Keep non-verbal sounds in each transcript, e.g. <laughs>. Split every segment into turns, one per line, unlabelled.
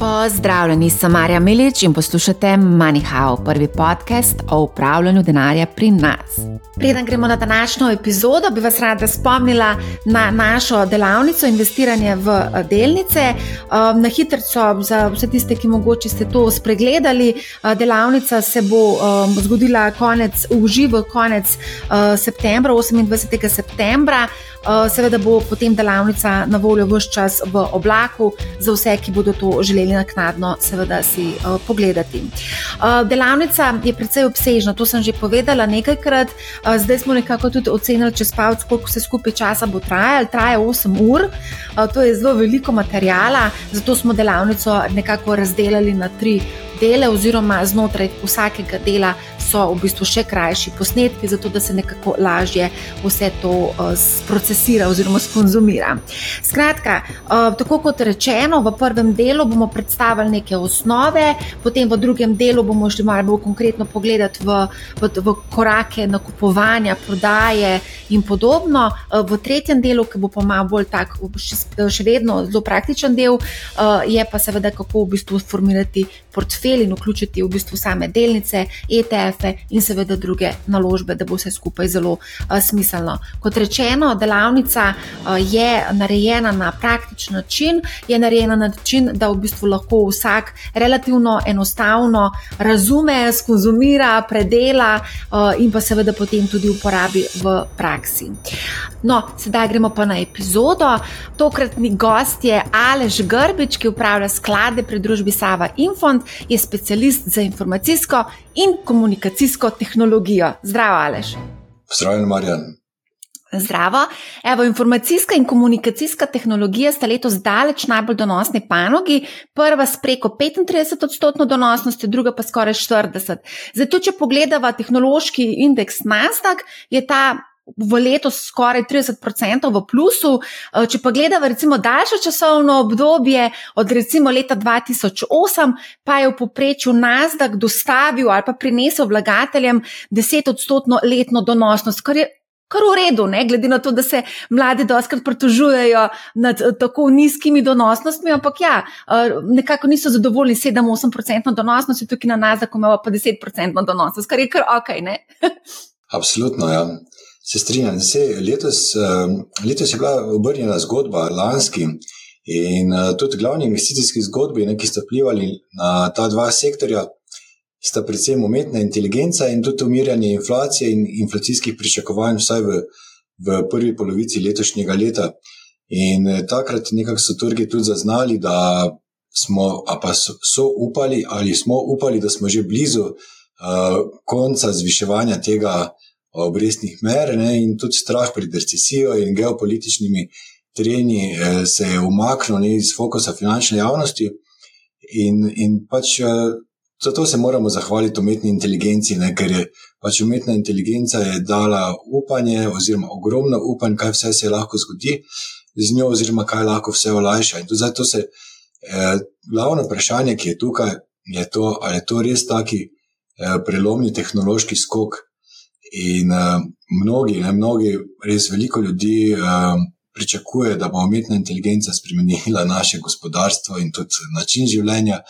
Pozdravljeni, sem Marja Milič in poslušate MoneyHow, prvi podcast o upravljanju denarja pri nas. Preden gremo na današnjo epizodo, bi vas rada spomnila na našo delavnico investiranje v eh, delnice. Um, na hitro, za vse tiste, ki mogoče ste to spregledali, eh, delavnica se bo um, zgodila konec, v živo konec uh, septembra, 28. septembra. Seveda bo potem delavnica na voljo vse čas v oblaku za vse, ki bodo to želeli naknadno, seveda, si uh, pogledati. Uh, delavnica je precej obsežna, to sem že povedala nekajkrat. Zdaj smo nekako tudi ocenili, čez palc, koliko se skupaj časa bo trajalo. Traja 8 ur, to je zelo veliko materijala, zato smo delavnico nekako razdelili na tri dele, oziroma znotraj vsakega dela so v bistvu še krajši posnetki, zato da se nekako lažje vse to uh, procesira oziroma skonzumira. Skratka, uh, tako kot rečeno, v prvem delu bomo predstavili neke osnove, potem v drugem delu bomo šli malo bolj konkretno pogledati v, v, v korake nakupovanja, prodaje in podobno. Uh, v tretjem delu, ki bo pa malo bolj tak, še, še vedno zelo praktičen del, je pa seveda kako v bistvu formirati portfelj portfelj in vključiti v bistvu same delnice, ETF-e in seveda druge naložbe, da bo vse skupaj zelo smiselno. Kot rečeno, delavnica je narejena na praktičen način, je narejena na način, da v bistvu lahko vsak relativno enostavno razume, skonzumira, predela in pa seveda potem tudi uporabi v praksi. No, sedaj gremo pa na epizodo. Tokratni gost je Alež Grbič, ki upravlja sklade pri družbi Sava Infond. Je specialist za informacijsko in komunikacijsko tehnologijo. Zdravo, Alež.
Zdravljen, Marjan.
Zdravo. Evo, informacijska in komunikacijska tehnologija sta letos daleč najbolj donosni panogi. Prva s preko 35 odstotkov donosnosti, druga pa skoraj 40. Zato, če pogledamo tehnološki indeks Nasdaq, je ta v letu skoraj 30% v plusu. Eh, če pa gledamo recimo daljše časovno obdobje, od recimo leta 2008, pa je v poprečju Nasdaq dostavil ali pa prinesel vlagateljem 10-odstotno letno donosnost, kar je. Kar v redu, ne? glede na to, da se mladi doskrat pritožujejo nad eh, tako nizkimi donosnostmi, ampak ja, eh, nekako niso zadovoljni s 7-8% donosnosti, tukaj na nas, da imamo pa 10% donosnost, kar je kar ok. <laughs>
Absolutno, ja. Se strinjam, se letos, ehm, letos je bila obrnjena zgodba, lanski. In uh, tudi glavni investicijski zgodbi, ne, ki sta vplivali na ta dva sektorja, sta predvsem umetna inteligenca in tudi umirjanje inflacije in inflacijskih pričakovanj, vsaj v, v prvi polovici letošnjega leta. In uh, takrat nekako so trgi tudi zaznali, da smo, pa so, so upali, ali smo upali, da smo že blizu uh, konca zviševanja tega obrestnih mer ne, in tudi strah pred recesijo in geopolitičnimi trenji eh, se je umaknil ne, iz fokusa finančne javnosti. In, in pač eh, zato se moramo zahvaliti umetni inteligenci, ne, ker je pač umetna inteligenca je dala upanje, oziroma ogromno upanje, kaj vse se lahko zgodi z njo, oziroma kaj lahko vse olajša. In tudi zato se eh, glavno vprašanje, ki je tukaj, je to, ali je to res taki eh, prelomni tehnološki skok. In uh, mnogi, ne, mnogi, res veliko ljudi uh, pričakuje, da bo umetna inteligenca spremenila naše gospodarstvo in tudi način življenja,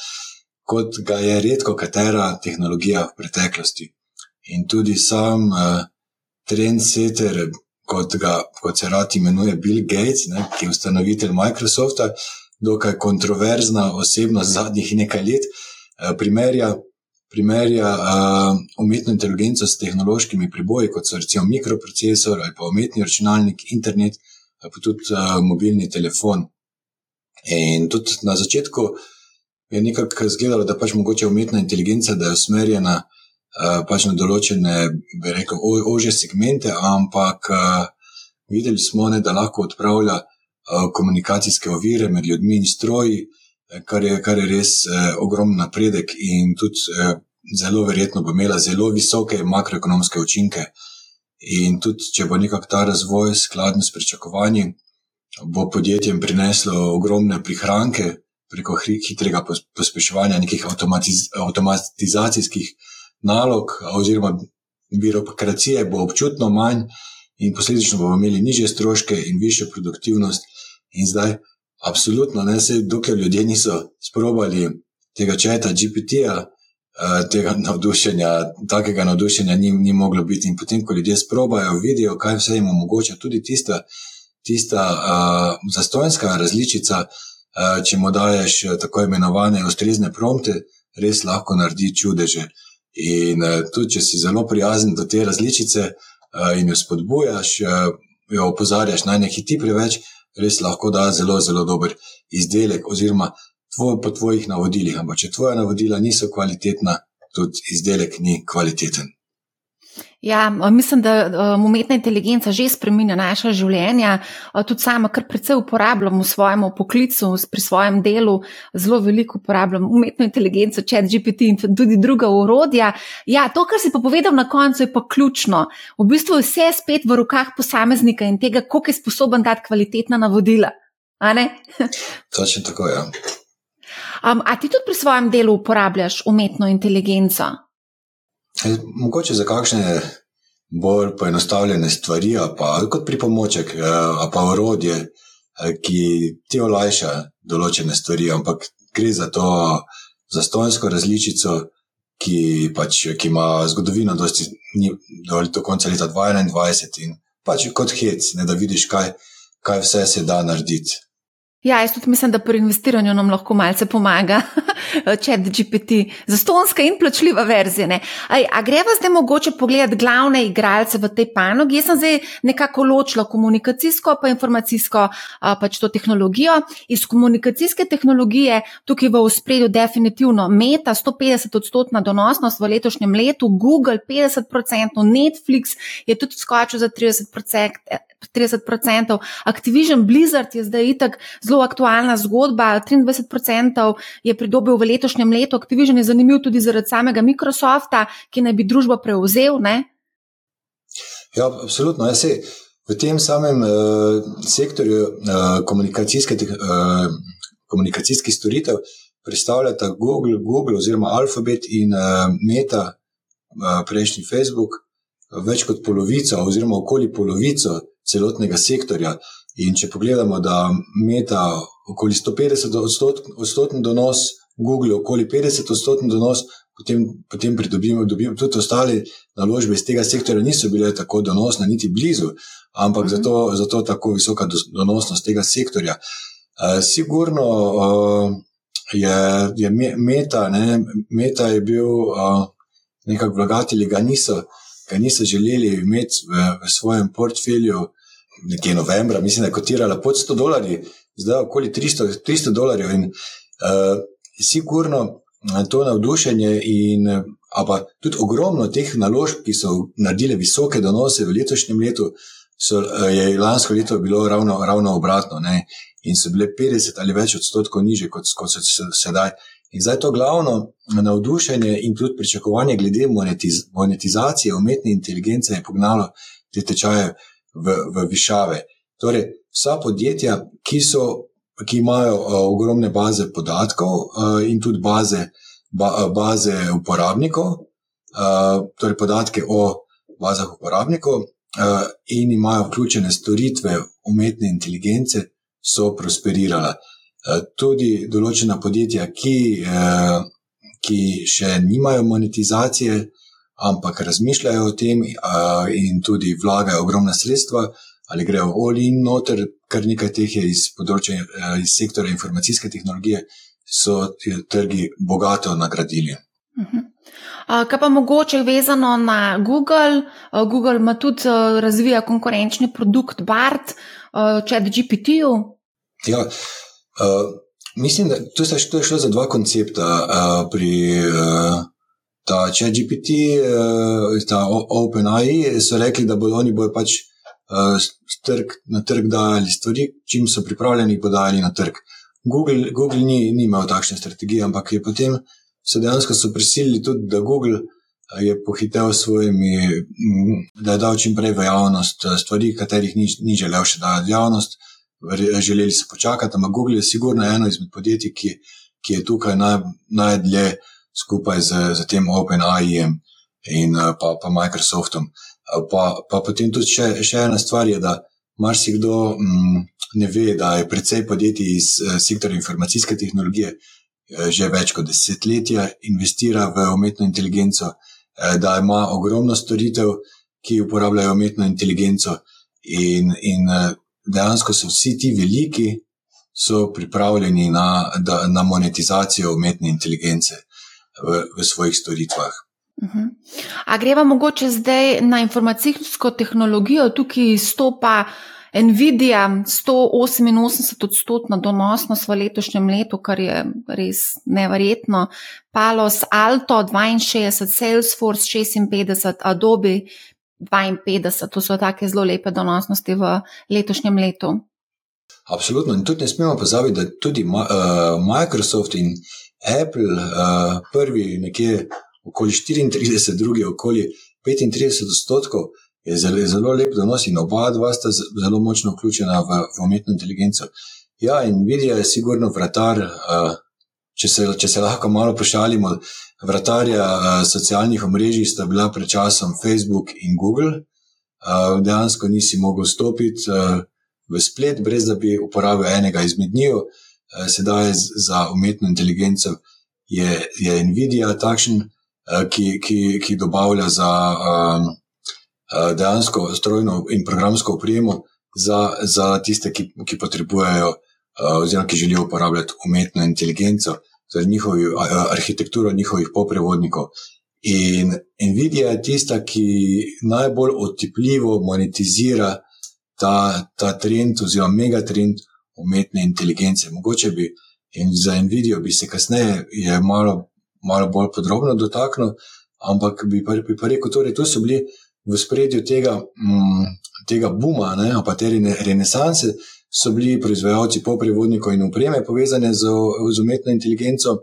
kot ga je redko katera tehnologija v preteklosti. In tudi sam uh, trendsetter, kot, ga, kot se rad imenuje Bill Gates, ne, ki je ustanovitelj Microsofta, dokaj kontroverzna osebnost zadnjih nekaj let, uh, primerja primerja uh, umetno inteligenco s tehnološkimi priboji, kot so recimo mikroprocesor ali pa umetni računalnik, internet, ali pa tudi uh, mobilni telefon. In tudi na začetku je nekako izgledalo, da pač mogoče umetna inteligenca, da je usmerjena uh, pač na določene, bi rekel, ože segmente, ampak uh, videli smo, ne, da lahko odpravlja uh, komunikacijske ovire med ljudmi in stroji kar je, kar je res eh, ogromen napredek in tudi eh, zelo verjetno bo imela zelo visoke makroekonomske učinke. In tudi, če bo nekako ta razvoj skladen s pričakovanji, bo podjetjem prineslo ogromne prihranke preko hitrega pospeševanja nekih automatiz avtomatizacijskih nalog, oziroma birokracije bo občutno manj, in posledično bomo imeli nižje stroške in višjo produktivnost. In zdaj Absolutno, ne se, dokler ljudje niso sprobali tega četa GPT-ja, uh, tega navdušenja, takega navdušenja ni, ni moglo biti. In potem, ko ljudje sprobajo, vidijo, kaj vse jim omogoča, tudi tista, tista uh, zastojnska različica, uh, če mu daješ tako imenovane ustrezne prompte, res lahko naredi čudeže. In uh, tudi, če si zelo prijazen do te različice uh, in jo spodbujaš, uh, jo opozarjaš, naj ne hiti preveč, res lahko da zelo, zelo dober izdelek, oziroma tvoj, po tvojih navodilih. Ampak, če tvoja navodila niso kvalitetna, tudi izdelek ni kvaliteten.
Ja, mislim, da um, umetna inteligenca že spremenja naša življenja. Tudi sama, kar predvsej uporabljam v svojem poklicu, pri svojem delu, zelo veliko uporabljam umetno inteligenco, chat GPT in tudi druga urodja. Ja, to, kar si pa povedal na koncu, je pa ključno. V bistvu je vse spet v rokah posameznika in tega, koliko je sposoben dati kvalitetna navodila. <laughs>
Točno tako, ja.
Um, a ti tudi pri svojem delu uporabljaš umetno inteligenco?
Mogoče za kakšne bolj poenostavljene stvari, pa kot pripomoček, e, pa orodje, e, ki ti olajša določene stvari, ampak gre za to zastonsko različico, ki, pač, ki ima zgodovino, dosti, ni, do konca leta 2021 in pač kot hec, ne, da vidiš, kaj, kaj vse se da narediti.
Ja, jaz tudi mislim, da pri investiranju nam lahko malce pomaga, <laughs> je GPT, za stonska in plačljiva verzija. Aj, a greva zdaj mogoče pogledati glavne igralce v tej panogi? Jaz sem zdaj nekako ločila komunikacijsko pa informacijsko pač to tehnologijo. Iz komunikacijske tehnologije tukaj v ospredju definitivno Meta 150 odstotna donosnost v letošnjem letu, Google 50 odstotno, Netflix je tudi skočil za 30 odstotno. 30%, Activision Blizzard je zdaj itak zelo aktualna zgodba, 23% je pridobil v letošnjem letu. Activision je zanimiv tudi zaradi samega Microsofta, ki naj bi družbo prevzel. Ne?
Ja, absolutno. Ja, sej, v tem samem uh, sektorju uh, komunikacijske, uh, komunikacijskih storitev predstavljata Google, Google oziroma Alphabet in uh, Meta, uh, prejšnji Facebook, več kot polovico, oziroma okoli polovico celotnega sektorja. In če pogledamo, da meta okoli 150 odstotni donos, Google okoli 50 odstotni donos, potem, potem pridobimo, dobimo tudi ostale naložbe iz tega sektorja, niso bile tako donosne, niti blizu, ampak mhm. zato, zato tako visoka donosnost tega sektorja. Uh, sigurno uh, je, je meta, ne, meta je bil uh, nekako vlagatelji, ga niso, ga niso želeli imeti v, v svojem portfelju nekje novembra, mislim, da je kotirala pod 100 dolarjev, zdaj okoli 300, 300 dolarjev. In uh, sigurno to navdušenje in pa tudi ogromno teh naložb, ki so naredile visoke donose v letošnjem letu, so, uh, je lansko leto bilo ravno, ravno obratno ne? in so bile 50 ali več odstotkov niže kot, kot so sedaj. In zdaj to glavno navdušenje in tudi pričakovanje glede monetiz monetizacije umetne inteligence je pognalo te tečaje v, v višave. Torej, vsa podjetja, ki, so, ki imajo uh, ogromne baze podatkov uh, in tudi baze, ba, baze uporabnikov, uh, torej podatke o bazah uporabnikov, uh, in imajo vključene storitve umetne inteligence, so prosperirala. Uh, tudi določena podjetja, ki, uh, ki še nimajo monetizacije, ampak razmišljajo o tem in tudi vlagajo ogromna sredstva, ali grejo v Olin, noter, kar nekaj teh je iz področja, iz sektora informacijske tehnologije, so trgi bogato nagradili.
Mhm. Kaj pa mogoče vezano na Google? Google ima tudi razvija konkurenčni produkt BART, če je GPT-ju.
Ja, uh, mislim, da to je šlo za dva koncepta uh, pri uh, ta ChatGPT, eh, ta OpenAI, so rekli, da bodo oni bojo pač eh, trg, na trg dajali stvari, čim so pripravljeni, podajali na trg. Google, Google ni, ni imel takšne strategije, ampak je potem so dejansko so prisilili tudi, da Google je pohitev s svojimi, mm, da je dal čim prej v javnost stvari, katerih ni, ni želel še dati v javnost. Želeli so počakati, ampak Google je sigurno eno izmed podjetij, ki, ki je tukaj naj, najdlje skupaj z, z tem OpenAI-jem in eh, pa, pa Microsoftom. Eh, pa, pa potem tudi še, še ena stvar je, da marsikdo, mm, ne ve, da je precej podjetij iz sektorja informacijske tehnologije že več kot desetletja investira v umetno inteligenco, da ima ogromno storitev, ki uporabljajo umetno inteligenco, in, in dejansko so vsi ti veliki so pripravljeni na, da, na monetizacijo umetne inteligence v, v svojih storitvah.
Uh mhm. -huh. A greva mogoče zdaj na informacijsko tehnologijo, tukaj stopa Nvidia 188 odstotna donosnost v letošnjem letu, kar je res neverjetno, Palos Alto 62, Salesforce 56, Adobe 52, to so take zelo lepe donosnosti v letošnjem letu.
Absolutno. In tudi ne smemo pozabiti, da tudi uh, Microsoft in Apple, uh, prvi nekje okoli 34, drugi okoli 35 odstotkov, je zelo, zelo lep donos in oba dva sta zelo močno vključena v, v umetno inteligenco. Ja, in vidijo je sigurno vratar, uh, če, se, če se lahko malo pošalimo, vratarja uh, socialnih omrežij sta bila pred časom Facebook in Google. Uh, dejansko nisi mogel stopiti. Uh, v splet, brez da bi uporabil enega izmed njih. Eh, sedaj za umetno inteligenco je, je Nvidia takšen, eh, ki, ki, ki dobavlja za dejansko strojno in programsko opremo za, za tiste, ki, ki potrebujejo oziroma ki želijo uporabljati umetno inteligenco, torej njihovi, arhitekturo njihovih poprevodnikov. In Nvidia je tista, ki najbolj otipljivo monetizira ta, ta trend, oziroma megatrend umetne inteligence. Mogoče bi in za Nvidijo bi se kasneje malo, malo bolj podrobno dotaknil, ampak bi pa, bi pa rekel, torej, so bili v spredju tega, m, mm, tega buma, ne, pa te renesanse, so bili proizvajalci poprevodnikov in upreme povezane z, z umetno inteligenco.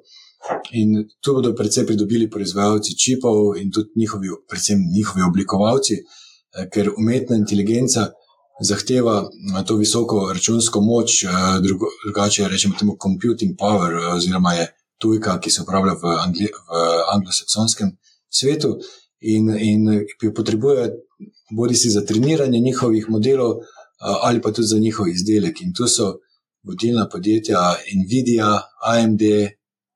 In tu bodo predvsem pridobili proizvajalci čipov in tudi njihovi, predvsem njihovi oblikovalci, eh, ker umetna inteligenca zahteva eh, to visoko računsko moč, eh, drugače rečemo temu computing power, oziroma je tujka, ki se uporablja v, angli, v anglosaksonskem svetu in, in ki jo potrebuje bodi si za treniranje njihovih modelov ali pa tudi za njihov izdelek. In tu so vodilna podjetja Nvidia, AMD,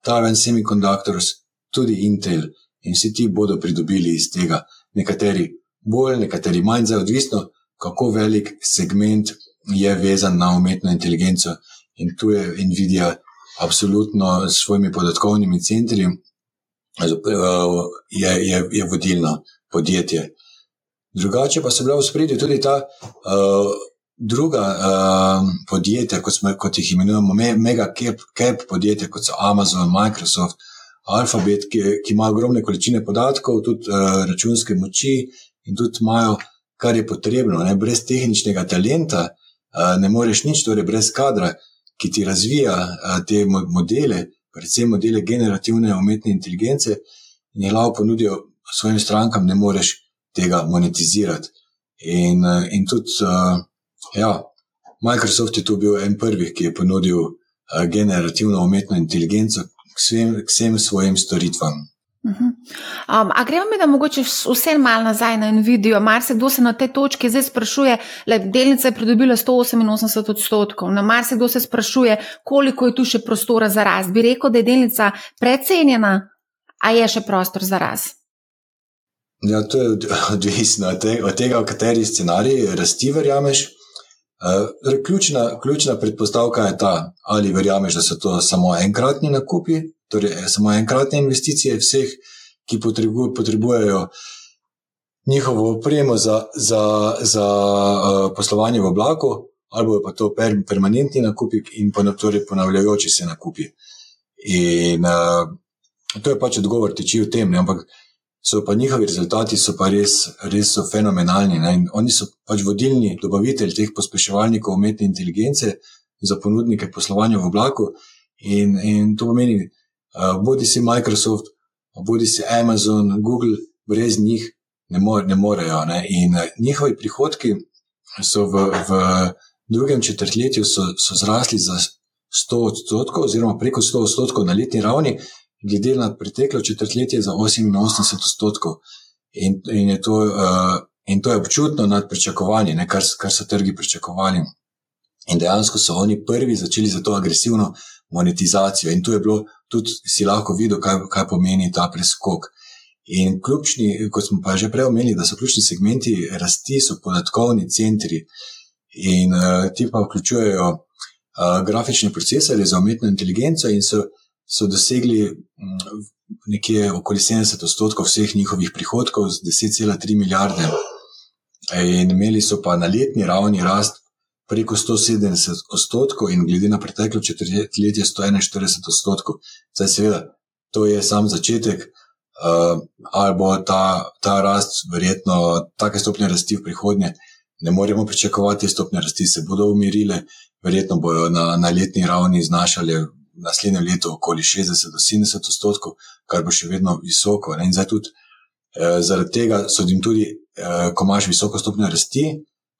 Taiwan Semiconductors, tudi Intel in vsi ti bodo pridobili iz tega. Nekateri bolj, nekateri manj, zdaj odvisno kako velik segment je vezan na umetno inteligenco. In tu je Nvidia absolutno s svojimi podatkovnimi centri, je, je, je vodilno podjetje. Drugače pa so bila v spredju tudi ta uh, druga uh, podjetja, kot, smo, kot jih imenujemo, me, mega cap, cap podjetja, kot so Amazon, Microsoft, Alphabet, ki, ki ima ogromne količine podatkov, tudi uh, računske moči in tudi imajo kar je potrebno. Ne? Brez tehničnega talenta ne moreš nič, torej brez kadra, ki ti razvija te modele, predvsem modele generativne umetne inteligence, in jih lahko ponudijo svojim strankam, ne moreš tega monetizirati. In, in tudi, ja, Microsoft je tu bil en prvih, ki je ponudil generativno umetno inteligenco k vsem, k vsem svojim storitvam.
Mhm. Um, a gremo mi, da mogoče vse malo nazaj na Nvidijo. Mar se kdo se na tej točki zdaj sprašuje, je delnica pridobila 188 odstotkov. Na mar se kdo se sprašuje, koliko je tu še prostora za rast. Bi rekel, da je delnica precenjena, a je še prostor za rast.
Ja, to je <laughs> odvisno od tega v kateri scenarij rasti verjameš. Uh, ključna, ključna predpostavka je ta, ali verjameš, da so to samo enkratni nakupi, torej eh, samo enkratne investicije vseh, ki potrebujejo njihovo opremo za, za, za uh, poslovanje v oblaku, ali pa to per, permanentni nakupi in pa torej ponavljajoči se nakupi. In uh, to je pač odgovor, teči v tem, ne? ampak so pa njihovi rezultati pa res, res so fenomenalni. Oni so pač vodilni dobavitelj teh pospeševalnikov umetne inteligence za ponudnike poslovanja v oblaku. In, in to pomeni, Eh, bodi si Microsoft, bodi si Amazon, Google, brez njih ne, more, ne morejo. Ne? In eh, njihovi prihodki so v, v drugem četrtletju so, so zrasli za 100 odstotkov, oziroma preko 100 odstotkov na letni ravni, glede na preteklo četrtletje za 88 odstotkov. In, in, je to, uh, in to je občutno nad pričakovanji, kar, kar so trgi pričakovali. In dejansko so oni prvi začeli za to agresivno monetizacijo. In tu je bilo tudi, si lahko videl, kaj, kaj pomeni ta preskok. In ključni, kot smo pa že prej omenili, da so ključni segmenti rasti, so podatkovni centri. In uh, ti pa vključujejo uh, grafične procesore za umetno inteligenco, in so, so dosegli um, nekje okoli 70 odstotkov vseh njihovih prihodkov z 10,3 milijarde. In imeli so pa na letni ravni rast preko 170 odstotkov, in glede na preteklo četrtletje 141 odstotkov. Zdaj, seveda, to je sam začetek, uh, ali bo ta, ta rast, verjetno, take stopnje rasti v prihodnje. Ne moremo pričakovati, stopnje rasti se bodo umirile, verjetno bodo na, na letni ravni znašale naslednje leto okoli 60 do 70 odstotkov, kar bo še vedno visoko. Ne? In zdaj tudi eh, zaradi tega so jim tudi, eh, ko imaš visoko stopnjo rasti,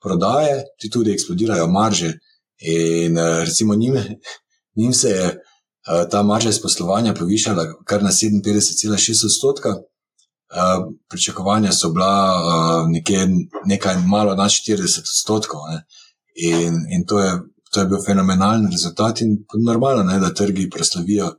prodaje, ti tudi eksplodirajo marže. In eh, recimo njim, <laughs> njim se je eh, ta marža iz poslovanja povišala kar na 57,6 odstotka. Uh, pričakovanja so bila uh, nekje, nekaj malo nad 40 odstotkov, in, in to, je, to je bil fenomenalen rezultat, in normalno je, da trgi preslavijo,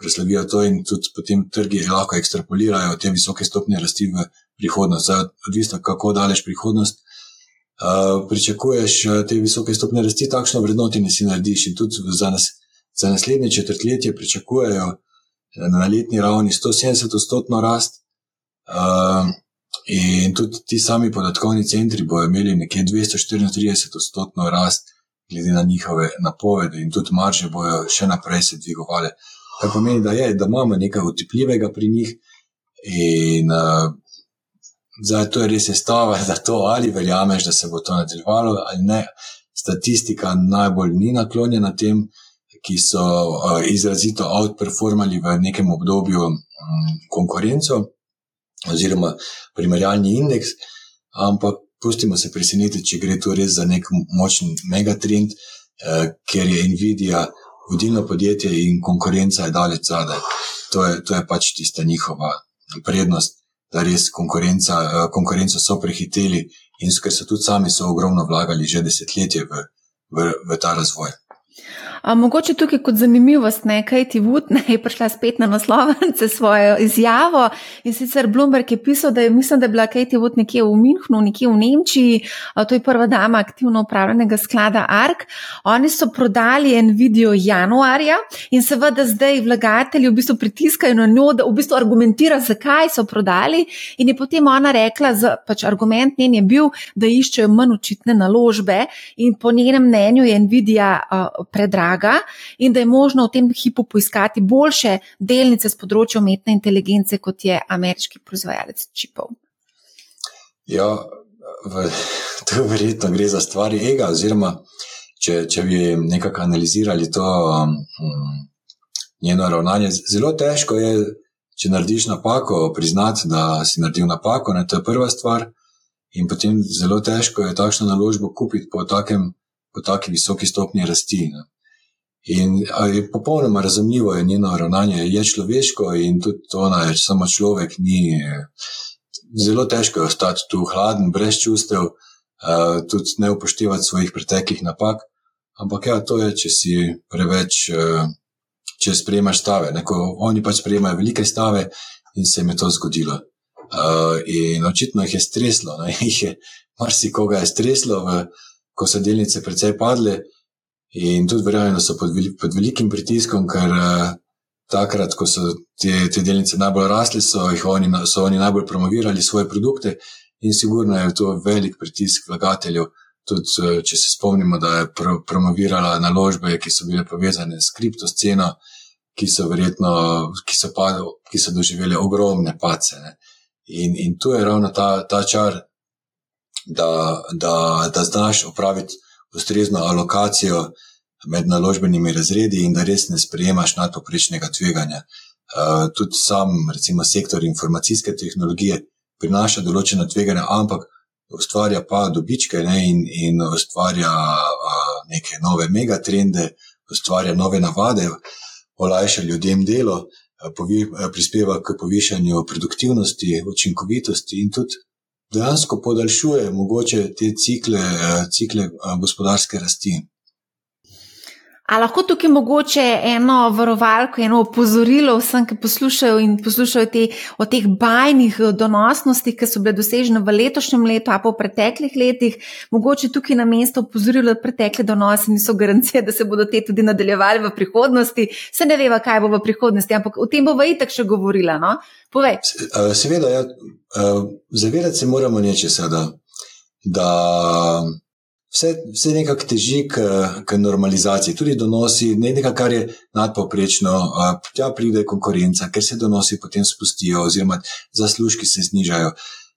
preslavijo to, in tudi potem trgi lahko ekstrapolirajo te visoke stopnje rasti v prihodnost. Zdaj, odvisno, kako daleč prihodnost uh, pričakuješ te visoke stopnje rasti, takšno vrednotenje si narediš. In tudi za, nas, za naslednje četrtletje pričakujejo na letni ravni 170 odstotno rast. Uh, in tudi ti sami podatkovni centri bodo imeli nekje 234 odstotno rast, glede na njihove napovedi, in tudi marže bodo še naprej se dvigovale. Kar pomeni, da, je, da imamo nekaj utipljivega pri njih, in uh, zdaj to je res stava, da to ali verjameš, da se bo to nadaljevalo ali ne. Statistika najbolj ni naklonjena tem, ki so uh, izrazito outperformali v nekem obdobju um, konkurenco oziroma primerjalni indeks, ampak pustimo se presenetiti, če gre to res za nek močen megatrend, uh, ker je Nvidia vodilno podjetje in konkurenca je daleč zadaj. To je, to je pač tista njihova prednost, da res konkurenca, uh, konkurenco so prehiteli in ker so tudi sami so ogromno vlagali že desetletje v, v, v ta razvoj.
A, mogoče tukaj kot zanimivost, ne, kaj ti vud, <laughs> ne, je prišla spet na naslovnice svojo izjavo. In sicer Bloomberg je pisal, da je, mislim, da je bila Katie Wood nekje v Minhnu, nekje v Nemčiji, a, to je prva dama aktivno upravljenega sklada ARK. Oni so prodali en video januarja in seveda zdaj vlagatelji v bistvu pritiskajo na njo, da v bistvu argumentira, zakaj so prodali. In je potem ona rekla, z, pač argument njen je bil, da iščejo manj očitne naložbe. In po njenem mnenju je Nvidia a, predraga draga in da je možno v tem hipu poiskati boljše delnice z področja umetne inteligence, kot je ameriški proizvajalec čipov.
Ja, v, <laughs> to verjetno gre za stvari ega, oziroma če, če bi nekako analizirali to um, njeno ravnanje. Zelo težko je, če narediš napako, priznati, da si naredil napako, ne, to je prva stvar. In potem zelo težko je takšno naložbo kupiti po, takem, po taki visoki stopni rasti. Ne. In je popolnoma razumljivo, je njeno ravnanje je človeško in tudi ona je samo človek, ni zelo težko je ostati tu hladen, brez čustev, tudi ne upoštevati svojih preteklih napak. Ampak ja, to je, če si preveč, če sprejemaš stave. Neko, oni pač sprejemajo velike stave in se jim je to zgodilo. In očitno jih je streslo, ne? <laughs> jih je marsikoga je streslo, v, ko so delnice precej padle. In tudi verjamem, da so pod, pod velikim pritiskom, ker uh, takrat, ko so te, te delnice najbolj rasle, so, oni, so oni najbolj promovirali svoje produkte in sigurno je to velik pritisk vlagateljev. Tudi, uh, če se spomnimo, da je pro, promovirala naložbe, ki so bile povezane s kriptosceno, ki so verjetno, ki so, pa, ki so doživele ogromne pace. In, in tu je ravno ta, ta čar, da, da, da znaš upraviti ustrezno alokacijo med naložbenimi razredi in da res ne sprejemaš nadpoprečnega tveganja. Uh, tudi sam, recimo, sektor informacijske tehnologije prinaša določena tveganja, ampak ustvarja pa dobičke ne, in, in ustvarja uh, neke nove megatrende, ustvarja nove navade, olajša ljudem delo, uh, povi, prispeva k povišanju produktivnosti, učinkovitosti in tudi dejansko podaljšuje mogoče te cikle, eh, cikle eh, gospodarske rasti.
A lahko tukaj mogoče eno varovalko, eno opozorilo vsem, ki poslušajo in poslušajo te, o teh bajnih donosnostih, ki so bile dosežene v letošnjem letu, a pa v preteklih letih, mogoče tukaj na mesto opozorilo, da pretekle donose niso garancije, da se bodo te tudi nadaljevali v prihodnosti. Se ne veva, kaj bo v prihodnosti, ampak o tem bo v itak še govorila. No? Povej.
Seveda, ja, zavedati se moramo nečesa, da. da vse, vse nekako teži k, k normalizaciji, tudi donosi, ne nekaj, kar je nadpoprečno, tja pride konkurenca, ker se donosi potem spustijo, oziroma zaslužki se znižajo.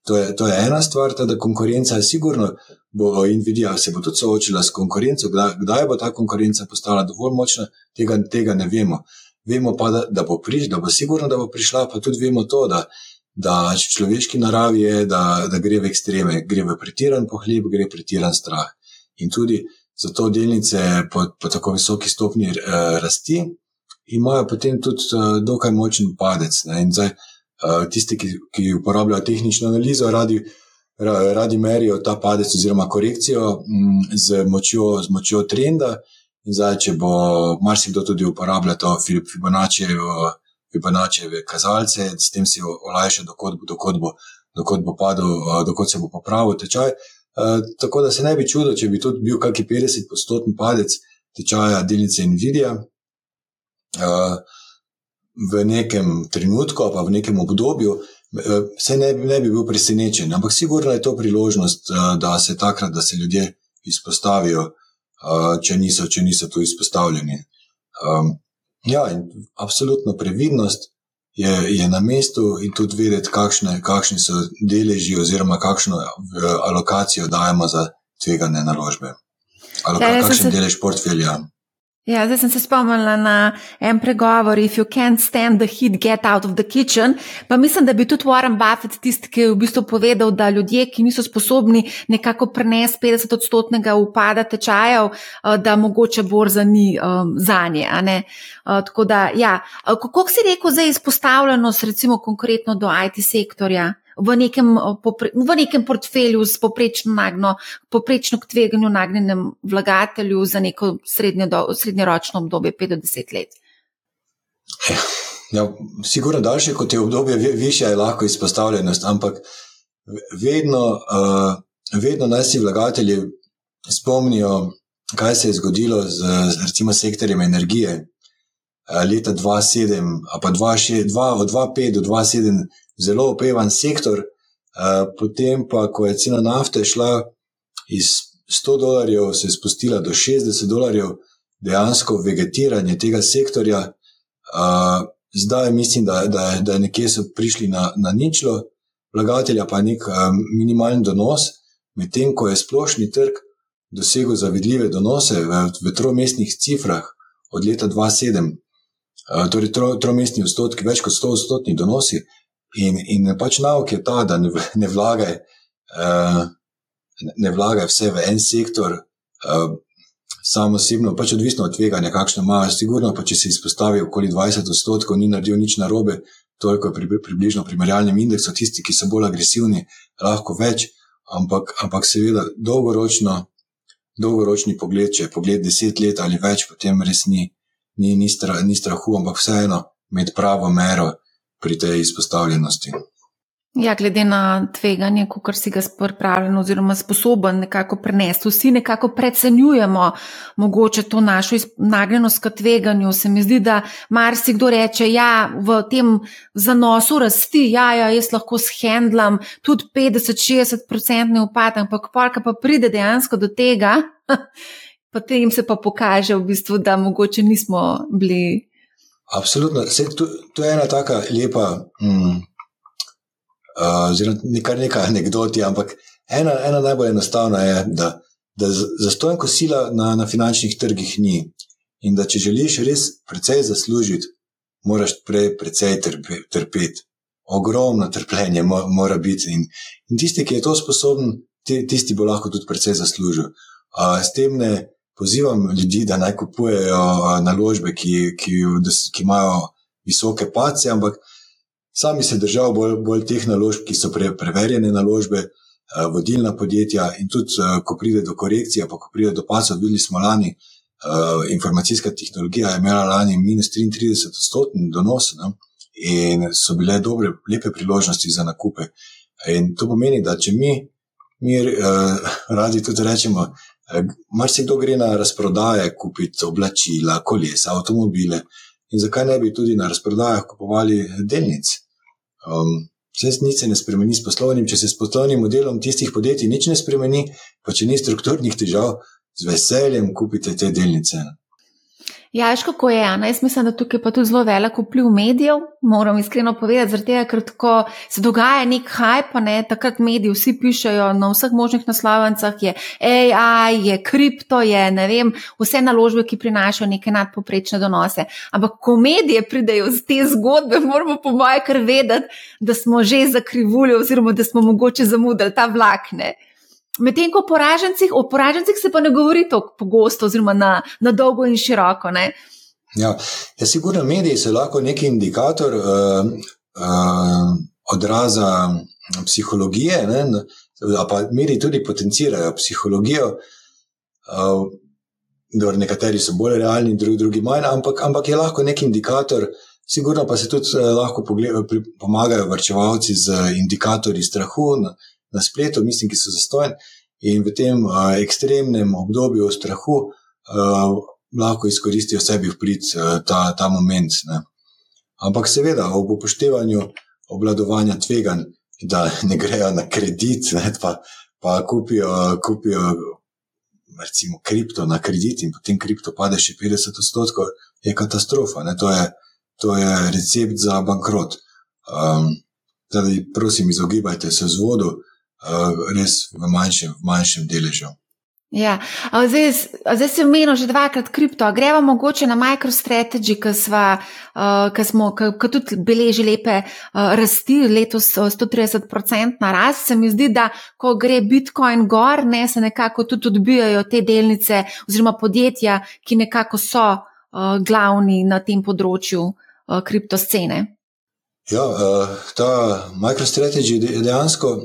To je, to je ena stvar, ta, da konkurenca je sigurno, bo Nvidia se bo tudi soočila s konkurenco, kdaj, kdaj bo ta konkurenca postala dovolj močna, tega, tega ne vemo. Vemo pa, da, da, bo priš, da bo sigurno, da bo prišla, pa tudi vemo to, da, da človeški naravi je, da, da gre v ekstreme, gre v pretiran pohleb, gre v pretiran strah in tudi zato delnice po, po tako visoki stopni uh, rasti imajo potem tudi uh, dokaj močen padec. Zdaj uh, tisti, ki, ki uporabljajo tehnično analizo, radi, ra, radi merijo ta padec oziroma korekcijo m, mm, z, močjo, z močjo trenda. In zdaj, če bo marsikdo tudi uporabljal to Fibonaccieve kazalce, s tem si olajša, dokot, dokot, bo, dokot bo padel, dokot se bo popravil tečaj. Eh, tako da se ne bi čudil, če bi tudi bil kakšen 50-odstotni padec tečaja delnice Nvidia uh, v nekem trenutku, pa v nekem obdobju, uh, se ne, ne bi bil presenečen. Ampak sigurno je to priložnost, uh, da se takrat, da se ljudje izpostavijo, uh, če, niso, če niso tu izpostavljeni. Um, ja, absolutno previdnost je, je na mestu in tudi vedeti, kakšne, kakšni so deleži, oziroma kakšno alokacijo dajemo za tvegane naložbe. Ali ja, kakšen se... delež portfelja.
Ja, zdaj sem se spomnila na en pregovor: If you can't stand the heat, get out of the kitchen. Pa mislim, da bi tudi Warren Buffett tisti, ki je v bistvu povedal, da ljudje, ki niso sposobni nekako prenesti 50 odstotnega upada tečajev, eh, da mogoče borza ni um, za nje. Uh, tako da, ja, kako si rekel, zdaj izpostavljenost, recimo konkretno do IT sektorja? V nekem, v nekem portfelju s poprečno, nagno, poprečno k tveganju nagnjenem vlagatelju za neko srednjeročno obdobje 5-10 let?
Ja, sigurno daljše kot je obdobje, više je lahko izpostavljenost, ampak vedno, uh, vedno naj si vlagatelji spomnijo, kaj se je zgodilo z recimo sektorjem energije. Leta 2007, pa 2006, od 2005 do 2007, zelo opevan sektor, potem pa, ko je cena nafte šla iz 100 dolarjev, se je spustila do 60 dolarjev, dejansko vegetiranje tega sektorja. Zdaj mislim, da, da, da nekje so prišli na, na ničlo, vlagatelja pa nek minimalen donos, medtem ko je splošni trg dosegel zavidljive donose v, v tromestnih cifrah od leta 2007. Uh, torej, tromestni odstotki, več kot 100 odstotni donosi, In, in pač nauk je ta, da ne, ne, vlagaj, uh, ne vlagaj vse v en sektor, uh, samo osebno, pač odvisno od tveganja, kakšno imaš. Sigurno pa, če si izpostavil okoli 20 odstotkov, ni naredil nič narobe, toliko je pri, približno primerjalnem indeksu, tisti, ki so bolj agresivni, lahko več, ampak, ampak seveda dolgoročno, dolgoročni pogled, če je pogled deset let ali več, potem res ni, ni, ni, strah, ni strahu, ampak vseeno med pravo mero pri tej izpostavljenosti.
Ja, glede na tveganje, kako si ga pripravljen oziroma sposoben nekako prenesti, vsi nekako precenjujemo mogoče to našo nagnjenost k tveganju. Se mi zdi, da marsikdo reče, ja, v tem zanosu rasti, ja, ja jaz lahko shendlam tudi 50-60% upad, ampak polka pa pride dejansko do tega, <laughs> potem se pa pokaže v bistvu, da mogoče nismo bili
Absolutno. Se, to, to je ena tako lepa, mm, oziroma uh, nekaj, nekaj anegdoti, ampak ena, ena najbolj enostavna je, da, da zastojno kosila na, na finančnih trgih ni. In da če želiš res precej zaslužiti, moraš prej precej trpe, trpeti. Ogromno trpljenje mora biti. In, in tisti, ki je to sposoben, tisti bo lahko tudi precej zaslužil. Uh, s tem ne pozivam ljudi, da naj kupujejo naložbe, ki, ki, ki imajo visoke pace, ampak sami se držajo bolj, bolj teh naložb, ki so pre, preverjene naložbe, vodilna podjetja. In tudi, ko pride do korekcije, pa ko pride do pasa, videli smo lani, informacijska tehnologija je imela lani minus 33 odstotni donos ne? in so bile dobre, lepe priložnosti za nakupe. In to pomeni, da če mi, mi uh, radi tudi rečemo, marsikdo gre na razprodaje kupiti oblačila, kolesa, avtomobile. In zakaj ne bi tudi na razprodajah kupovali delnic? Um, Vse se ne spremeni s poslovnim, če se s poslovnim modelom tistih podjetij nič ne spremeni, pa če ni strukturnih težav, z veseljem kupite te delnice.
Ja, veš, kako je Jana. Jaz mislim, da tukaj pa tudi zelo velik vpliv medijev. Moram iskreno povedati, zaradi tega, ker ko se dogaja nek hype, ne, takrat mediji vsi pišajo na vseh možnih naslovnicah, je AI, je kripto, je ne vem, vse naložbe, ki prinašajo neke nadpoprečne donose. Ampak ko medije pridejo z te zgodbe, moramo po moje kar vedeti, da smo že zakrivuli oziroma da smo mogoče zamudili ta vlakne. Medtem ko poražencih, o poražencih se pa ne govori tako pogosto, oziroma na, na dolgo in široko. Ne?
Ja, ja sigurno mediji so lahko neki indikator uh, uh, odraza psihologije, ne? pa mediji tudi potencirajo psihologijo. Uh, Dobro, nekateri so bolj realni, drugi, drugi manj, ampak, ampak je lahko nek indikator, sigurno pa se tudi lahko pomagajo vrčevalci z indikatorji strahu, na spletu, mislim, ki so zastojni in v tem uh, ekstremnem obdobju strahu uh, lahko izkoristijo sebi vprit uh, ta, ta moment. Ne. Ampak seveda, ob upoštevanju obladovanja tveganj, da ne grejo na kredit, ne, pa, pa kupijo, kupijo recimo, kripto na kredit in potem kripto pade še 50 odstotkov, je katastrofa. To je, to je recept za bankrot. Um, Zdaj, prosim, izogibajte se z vodo, res v manjšem, v manjšem deležu.
Ja, zdaj, zdaj si omenil že dvakrat kripto. Gremo mogoče na MicroStrategy, ki uh, smo ki tudi beleži lepe uh, rasti, letos 130% na rast. Se mi zdi, da ko gre Bitcoin gor, ne, se nekako tudi odbijajo te delnice oziroma podjetja, ki nekako so uh, glavni na tem področju uh, kriptoscene.
Ja, uh, ta MicroStrategy dejansko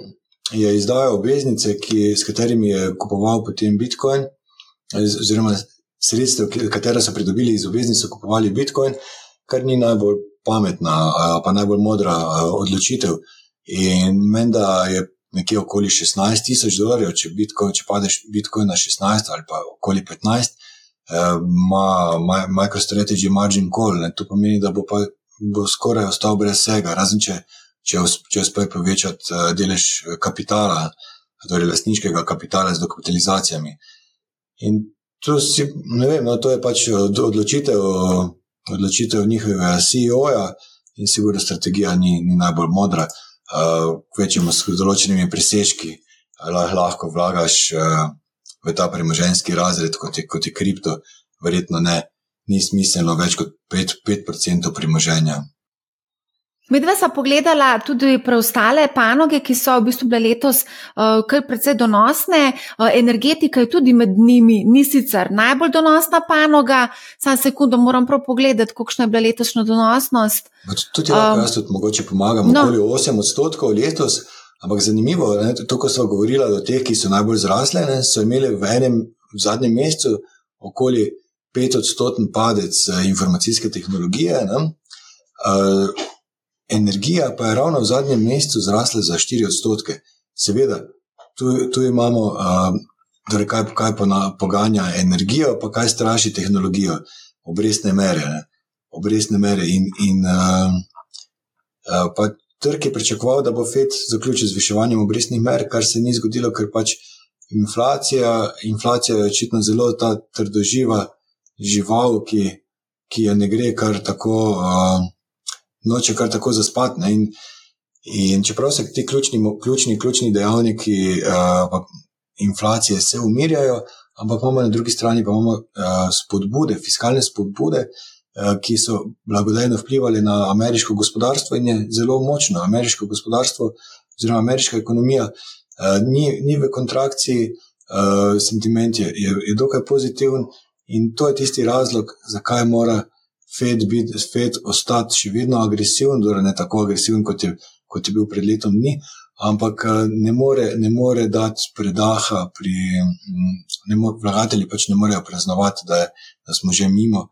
je izdajal obveznice, ki, s katerimi je kupoval potem Bitcoin, oziroma sredstev, katera so pridobili iz obveznic, so kupovali Bitcoin, kar ni najbolj pametna, pa najbolj modra odločiteitev. In menda je nekje okoli 16 tisoč dolarjev, če, Bitcoin, če padeš Bitcoin na 16 ali pa okoli 15. Ima MicroStrategy margin call, ne? to pomeni, da bo, pa, bo skoraj ostal brez vsega, razen če če uspe povečati uh, delež eh, kapitala, torej lastniškega kapitala z dokapitalizacijami. In to, si, vem, no, to je pač odločitev, odločitev njihovega CEO-ja, in sigurno strategija ni, ni najbolj modra. Uh, Večjemu s določenimi presežki lahko vlagaš v ta premoženski razred, kot je, kot je kripto, verjetno ne, ni smiselno več kot 5%, 5 premoženja.
Mi dva smo pogledala tudi preostale panoge, ki so v bistvu bile letos uh, kar precej donosne. Uh, energetika je tudi med njimi, ni sicer najbolj donosna panoga. Sam sekundo moram prav pogledati, kakšna je bila letošnja donosnost.
Tudi um, jaz tudi mogoče pomagam, no. okoli 8 odstotkov letos. Ampak zanimivo je, to, ko smo govorili o teh, ki so najbolj zrasle, ne, so imeli v enem v zadnjem mesecu okoli 5 odstotni padec uh, informacijske tehnologije. Ne, uh, energija pa je ravno v zadnjem mesecu zrasla za 4 odstotke. Seveda, tu, tu imamo, uh, torej kaj, kaj poganja energijo, pa kaj straši tehnologijo, obrestne mere. Ne? Obrestne mere in, in uh, uh, trg je pričakoval, da bo FED zaključil z viševanjem obrestnih mer, kar se ni zgodilo, ker pač inflacija, inflacija je očitno zelo ta trdoživa žival, ki, ki je ne gre kar tako. Uh, noče kar tako zaspati. In, in čeprav se ti ključni, ključni, ključni dejavniki uh, inflacije se umirjajo, ampak imamo na drugi strani pa imamo uh, spodbude, fiskalne spodbude, uh, ki so blagodejno vplivali na ameriško gospodarstvo in je zelo močno. Ameriško gospodarstvo, oziroma ameriška ekonomija, uh, ni, ni v kontrakciji, uh, sentiment je, je, je dokaj pozitiven. In to je tisti razlog, zakaj mora Fed, biti, Fed ostati še vedno agresiven, torej ne tako agresiven, kot je, kot je bil pred letom dni, ampak ne more, ne more dati predaha pri, ne more, vlagatelji pač ne morejo praznovati, da, da smo že mimo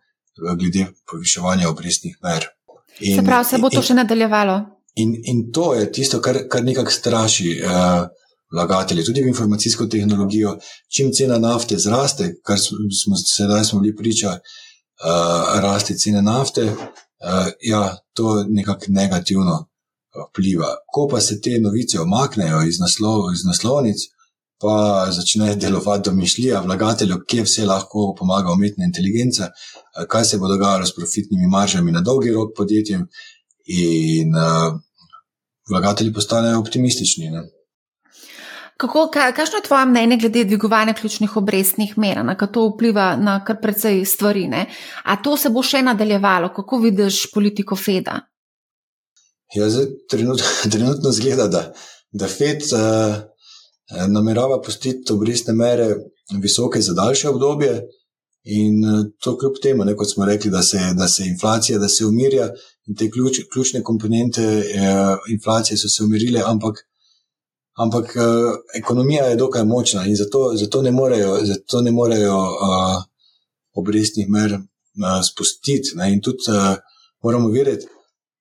glede poviševanja obrestnih mer.
In, se pravi, se bo to in, še nadaljevalo?
In, in to je tisto, kar, kar nekako straši uh, vlagatelje, tudi v informacijsko tehnologijo. Čim cena nafte zraste, kar smo sedaj smo bili priča, uh, rasti cene nafte, uh, ja, to nekako negativno vpliva. Ko pa se te novice omaknejo iz, naslov, iz naslovnic, pa začne delovati domišljija vlagateljev, kje vse lahko pomaga umetna inteligenca, kaj se bo dogajalo s profitnimi maržami na dolgi rok podjetjem, in uh, vlagatelji postanejo optimistični. Ne?
Kako, kakšno je tvoje mnenje glede dvigovanja ključnih obrestnih mer, na kako to vpliva na kar precej stvari? Ne? A to se bo še nadaljevalo, kako vidiš politiko Feda?
Ja, zdaj, trenut, <laughs> trenutno zgleda, da, da Fed uh, namerava pustiti obrestne mere visoke za daljše obdobje. In uh, to kljub temu, ne, kot smo rekli, da se, da se inflacija, da se umirja in te ključ, ključne komponente uh, inflacije so se umirile, ampak, ampak uh, ekonomija je dokaj močna in zato, zato ne morejo, zato ne morejo uh, obrestnih mer uh, spustiti. Ne. In tudi uh, moramo vedeti,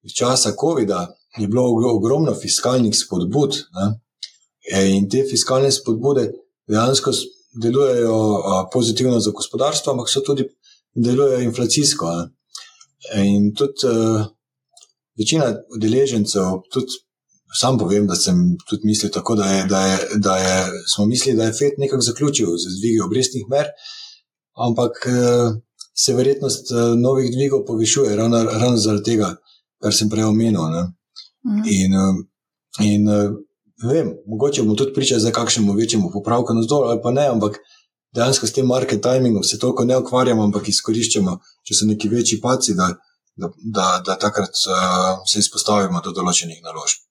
iz časa COVID-a je bilo ogromno fiskalnih spodbud. Ne. E, in te fiskalne spodbude dejansko delujejo pozitivno za gospodarstvo, ampak so tudi delujejo inflacijsko. E, in tudi uh, večina udeležencev, tudi sam povem, da sem tudi mislil tako, da, je, da, je, da je, smo mislili, da je FED nekako zaključil z dvigi obrestnih mer, ampak uh, se verjetnost uh, novih dvigov povišuje ravno, ravno zaradi tega, kar sem prej omenil. Mm. In, uh, in vem, mogoče bomo tudi pričali za kakšnemu večjemu popravku na zdol ali pa ne, ampak dejansko s tem market timingom se toliko ne ukvarjamo, ampak izkoriščamo, če so neki večji paci, da, da, da, da takrat uh, se izpostavimo do določenih naložb.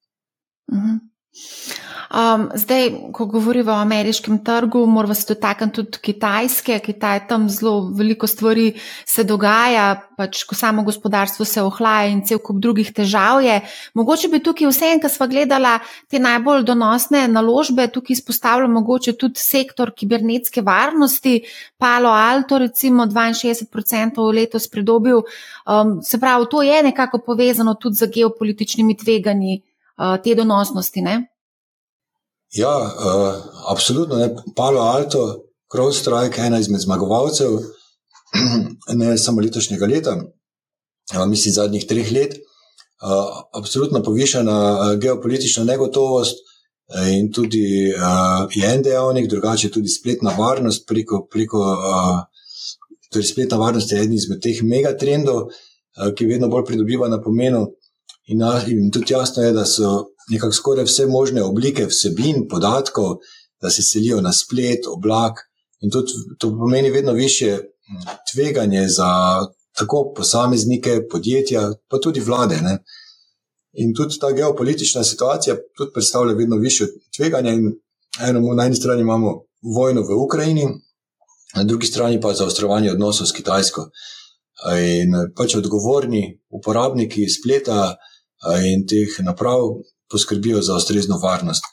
Um, zdaj, ko govorimo o ameriškem trgu, moramo se dotakniti tudi Kitajske. Kitaj tam zelo veliko stvari se dogaja, pač ko samo gospodarstvo se ohlaja in cel kup drugih težav je. Mogoče bi tukaj vse en, kar smo gledali, te najbolj donosne naložbe, tukaj izpostavljamo mogoče tudi sektor kibernetske varnosti, Palo Alto, recimo 62% letos pridobil. Um, se pravi, to je nekako povezano tudi z geopolitičnimi tveganji te donosnosti. Ne?
Ja, uh, absolutno. Ne. Palo Alto, CrowdStrike, ena izmed zmagovalcev, <clears throat> ne samo letošnjega leta, mislim zadnjih treh let. Uh, absolutno povišena uh, geopolitična negotovost in tudi uh, je en dejavnik, drugače tudi spletna varnost. Preko, preko, uh, torej spletna varnost je eden izmed teh megatrendov, uh, ki vedno bolj pridobiva na pomenu. In, in tudi jasno je, da so nekako skoraj vse možne oblike vsebin, podatkov, da se selijo na splet, oblak. In tudi, to pomeni vedno više hm, tveganje za tako posameznike, podjetja, pa tudi vlade. Ne. In tudi ta geopolitična situacija predstavlja vedno više tveganje. Eno, na eni strani imamo vojno v Ukrajini, na drugi strani pa zaostrovanje odnosov s Kitajsko. In pač odgovorni uporabniki spleta in teh naprav poskrbijo za ustrezno varnost.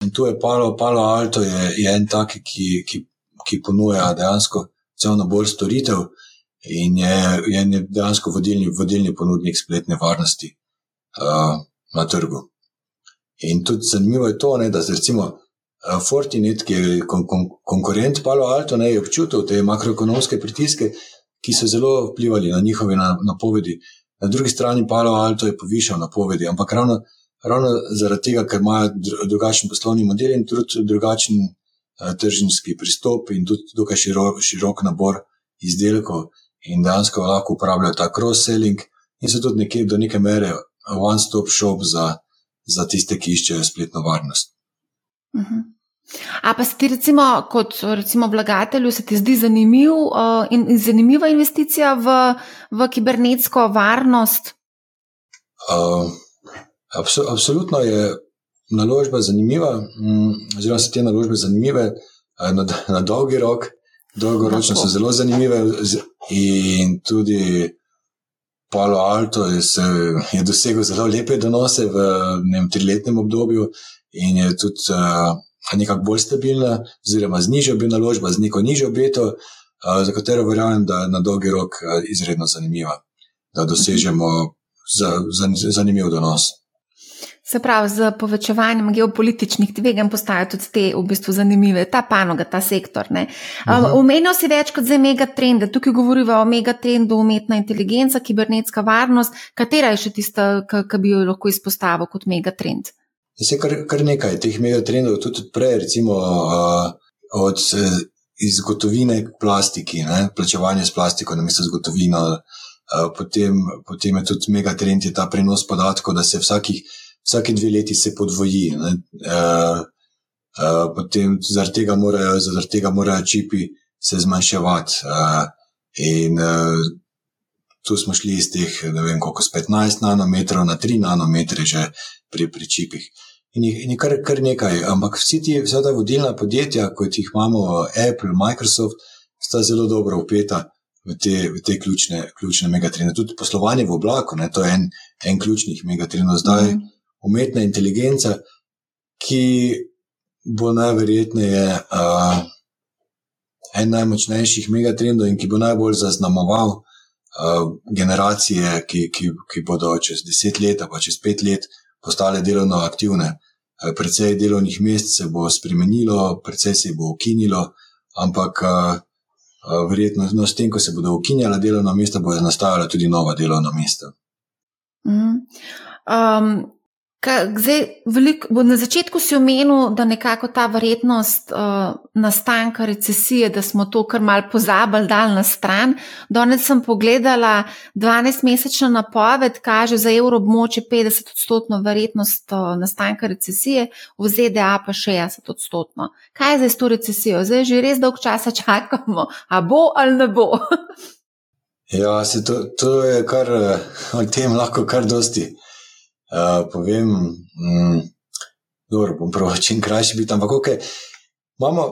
In tu je Palo, Palo Alto, je, je en tak, ki, ki, ki ponuja dejansko cel nabor storitev in je, je dejansko vodilni, vodilni ponudnik spletne varnosti na trgu. In tudi zanimivo je to, ne, da se recimo Fortinet, ki je kon, kon, konkurent Palo Alto, ne, je občutil te makroekonomske pritiske, ki so zelo vplivali na njihove napovedi. Na na drugi strani Palo Alto je povišal napovedi, ampak ravno, ravno zaradi tega, ker imajo drugačen poslovni model in tudi drugačen uh, tržniški pristop in tudi dokaj širok, širok nabor izdelkov in dejansko lahko uporabljajo ta cross-selling in so tudi nekje, do neke mere one-stop shop za, za tiste, ki iščejo spletno varnost.
Uh mhm. -huh. A pa se ti, recimo, kot recimo vlagatelju, se ti zdi zanimiv, uh, in, in zanimiva investicija v, v kibernetsko varnost?
Uh, absolutno je naložba zanimiva, mm, oziroma so te naložbe zanimive uh, na, na dolgi rok, dolgoročno so zelo zanimive in tudi Palo Alto je, se, je dosegel zelo lepe donose v nem triletnem obdobju in je tudi uh, nekako bolj stabilna, oziroma z nižjo bi naložba, z neko nižjo beto, uh, za katero verjamem, da je na dolgi rok uh, izredno zanimiva, da dosežemo za, za, zanimiv donos.
Se pravi, z povečevanjem geopolitičnih tveganj postajajo tudi te v bistvu zanimive, ta panoga, ta sektor. Umenil si več kot za megatrende, tukaj govorimo o megatrendu umetna inteligenca, kibernetska varnost. Katera je še tista, ki bi jo lahko izpostavil kot megatrend?
Se kar, kar nekaj teh megatrendov, tudi prej, recimo uh, od uh, izgotovine k plastiki, ne? plačevanje s plastiko na mesto zgodovino. Uh, potem, potem je tudi megatrend je ta prenos podatkov, da se vsakih vsake dve leti se podvoji. Uh, uh, potem zaradi tega, morajo, zaradi tega morajo čipi se zmanjševati. Uh, in uh, tu smo šli iz teh, ne vem, koliko z 15 nanometrov na 3 nanometre že pri, pri čipih. In je kar, kar nekaj, ampak vsi ti, vsa ta vodilna podjetja, kot jih imamo, Apple, Microsoft, sta zelo dobro upeta v te, v te ključne, ključne megatrende. Tudi poslovanje v oblaku, ne, to je en, en ključnih megatrendov. Zdaj, mm -hmm umetna inteligenca, ki bo najverjetneje uh, en najmočnejših megatrendov in ki bo najbolj zaznamoval uh, generacije, ki, ki, ki bodo čez deset let, pa čez pet let postale delovno aktivne. Uh, predvsej delovnih mest se bo spremenilo, predvsej se bo ukinilo, ampak uh, uh, verjetno no, s tem, ko se bodo ukinjala delovna mesta, bodo nastajala tudi nova delovna mesta.
Mm. Um, Zdaj, velik, na začetku si omenil, da nekako ta verjetnost uh, nastanka recesije, da smo to kar mal pozabili, dal na stran. Danes sem pogledala 12-mesečna napoved, kaže za evroobmoče 50-odstotno verjetnost uh, nastanka recesije, v ZDA pa 60-odstotno. Kaj je zdaj s to recesijo? Zdaj že res dolg časa čakamo, a bo ali ne bo. <laughs>
ja, se to, to je kar, o tem lahko kar dosti. Uh, povem, mm, dobro, bom prav <laughs> čim krajši biti, ampak okay, imamo,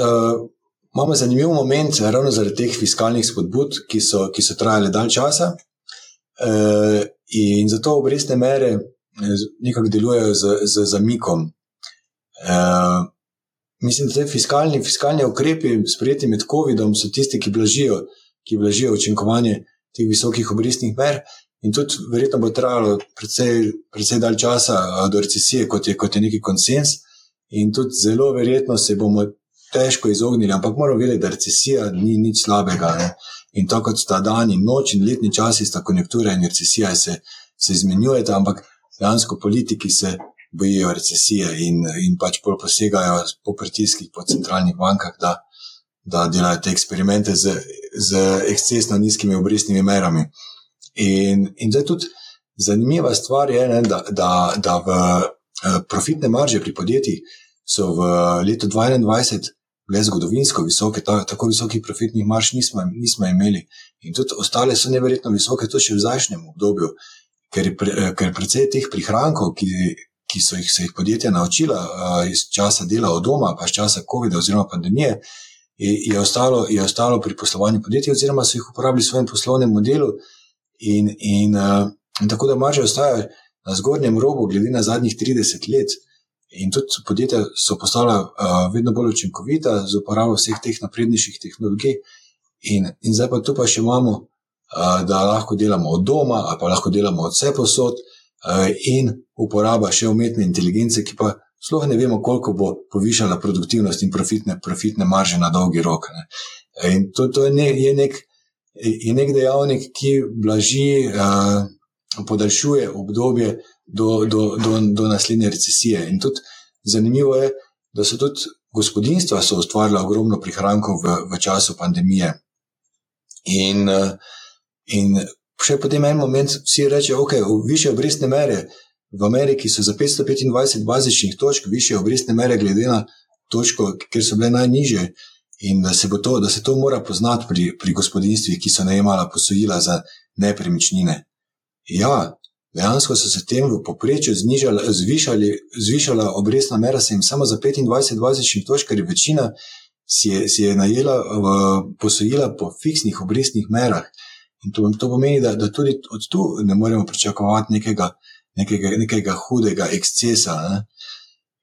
uh, imamo zanimiv moment, ravno zaradi teh fiskalnih spodbud, ki so, ki so trajale dalj časa. Uh, in zato obrestne mere nekako delujejo z, z zamikom. Uh, mislim, da te fiskalni, fiskalni ukrepi, sprejeti med COVID-om, so tisti, ki blažijo, ki blažijo učinkovanje teh visokih obrestnih mer. In tudi, verjetno bo trajalo precej, precej dalj časa do recesije, kot je, kot je neki konsens. In tudi zelo verjetno se bomo težko izognili, ampak moramo vedeti, da recesija ni nič slabega. Ne? In to, kot sta dan in noč in letni časi, sta konjunktura in recesija se, se izmenjujeta, ampak dejansko politiki se bojijo recesije in, in pač posegajo po pritiskih po centralnih bankah, da, da delajo te eksperimente z, z ekscesno nizkimi obrestnimi merami. In, in zdaj tudi zanimiva stvar je, ne, da, da, da v eh, profitne marže pri podjetjih so v letu 2021 bile zgodovinsko visoke, ta, tako visokih profitnih marž nismo, nismo imeli. In tudi ostale so neverjetno visoke, tudi še v zdajšnjem obdobju, ker pre, eh, ker precej teh prihrankov, ki, ki so jih, se jih podjetja naučila uh, iz časa dela od doma, pa iz časa COVID-a oziroma pandemije. Je, je, ostalo, je ostalo pri poslovanju podjetij, oziroma so jih uporabili v svojem poslovnem modelu, In, in, uh, in tako da marže ostajajo na zgornjem robu, glede na zadnjih 30 let. In tudi podjetja so postala uh, vedno bolj učinkovita z uporabo vseh teh naprednejših tehnologij. In, in zdaj pa tu pa še imamo, uh, da lahko delamo od doma, ali pa lahko delamo od vse posod, uh, in uporaba še umetne inteligence, ki pa sploh ne vemo, koliko bo povišala produktivnost in profitne, profitne marže na dolgi rok. Ne. In to, to je, ne, je nek je nek dejavnik, ki blaži, uh, podaljšuje obdobje do, do, do, do naslednje recesije. In tudi zanimivo je, da so tudi gospodinstva ustvarila ogromno prihrankov v, v času pandemije. In, uh, in še potem en moment vsi rečejo, so više obrestne mere. V Ameriki so za 525 bazičnih točk više obrestne mere, glede na točko, kjer so bile najnižje, in da se, to, da se to mora poznati pri, pri gospodinstvih, ki so najemala posojila za nepremičnine. Ja, dejansko so se tem v povprečju zvišala obrestna mera, se jim samo za 25 bazičnih točk, ker je večina si je, si je najela v posojila po fiksnih obrestnih merah. In to, to pomeni, da, da tudi od tu ne moremo pričakovati nekega, nekega, nekega hudega ekscesa. Ne?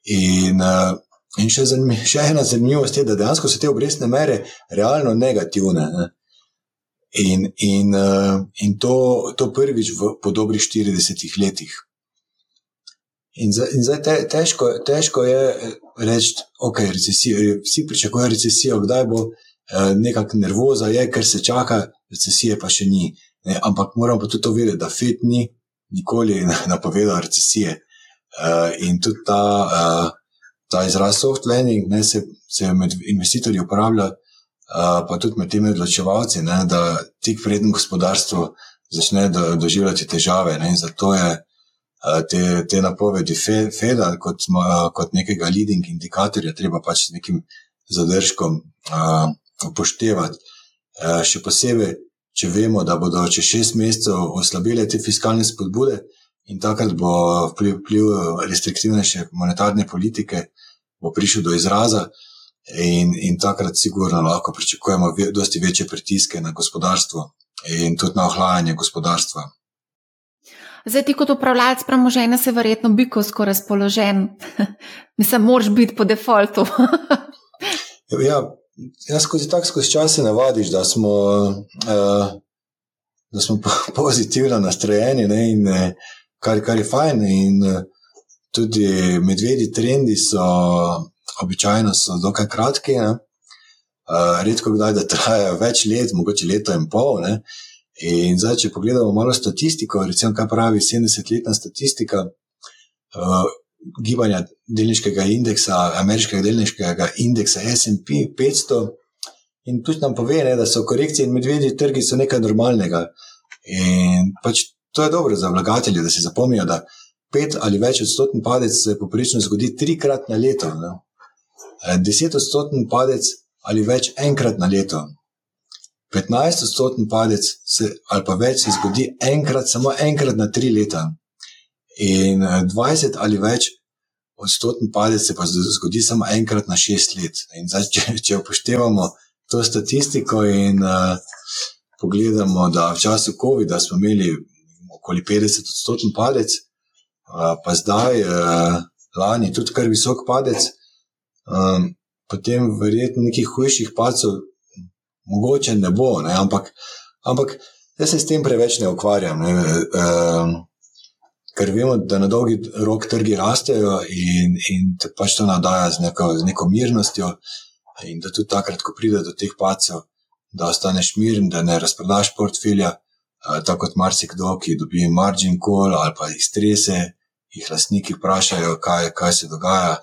In, uh, in še, zanimiv, še ena zanimivost je, da dejansko so te obrestne mere realno negativne. Ne? In, in, uh, in to, to prvič v, po dobrih 40 letih. In zdaj, in zdaj te, težko, težko je reči, da okay, vsi pričakujejo recesijo, kdaj bo eh, nekakšna nervoza, je, ker se čaka, recesije pa še ni. Ne, ampak moramo pa tudi to vedeti, da FED ni nikoli napovedal recesije. Uh, in tudi ta, uh, ta izraz soft landing ne, se, se med investitorji uporablja, uh, pa tudi med temi odločevalci, ne, da tik prednjem gospodarstvu začne do, doživljati težave. Ne, zato je te, te napovedi FED-a kot, kot nekega leading indikatorja, treba pač s nekim zadržkom uh, upoštevati. Uh, še posebej, če vemo, da bodo čez šest mesecev oslabile te fiskalne spodbude in takrat bo vpliv, restriktivnejše monetarne politike prišel do izraza. In, in takrat, sigurno, lahko pričakujemo veliko večje pritiske na gospodarstvo in tudi na ohlajanje gospodarstva.
Zdaj, ti kot upravljalec premoženja, se verjetno bi ko razpoložen, <laughs> mislim, moraš biti po defaultu. <laughs>
ja, jaz skozi tak skozi čase navadiš, da smo, uh, da smo <laughs> pozitivno nastrojeni ne, in uh, kar, kar je fajn. In uh, tudi medvedji trendi so običajno dokaj kratki. Uh, redko kdaj, da trajajo več let, mogoče leto in pol. Ne. In zdaj, če pogledamo malo statistiko, recimo, kaj pravi 70-letna statistika uh, gibanja delniškega indeksa, ameriškega delniškega indeksa SP 500, in tudi nam pove, ne, da so korekcije in medvedji trgi nekaj normalnega. In pač to je dobro za vlagatelje, da se zapomnijo, da pet ali več odstotni padec se poprečno zgodi trikrat na leto, ne. deset odstotni padec ali več enkrat na leto. 15-odstotni padec se, ali pa več se zgodi enkrat, samo enkrat na tri leta. In 20 eh, ali več odstotni padec se pa zgodi samo enkrat na šest let. Zdaj, če, če upoštevamo to statistiko in uh, pogledamo, da v času COVID-a smo imeli okoli 50 odstotni padec, uh, pa zdaj, uh, lani, tudi kar visok padec, um, potem verjetno nekih hujših padcev mogoče ne bo, ne? Ampak, ampak jaz se s tem preveč ne ukvarjam. Ne? E, ker vemo, da na dolgi rok trgi rastejo in, in te pač to nadaja z neko, z neko mirnostjo, in da tudi takrat, ko pride do teh pacev, da ostaneš miren, da ne razprodaš portfelja, tako kot marsikdo, ki dobi margin call ali pa jih strese, jih lastniki vprašajo, kaj, kaj se dogaja,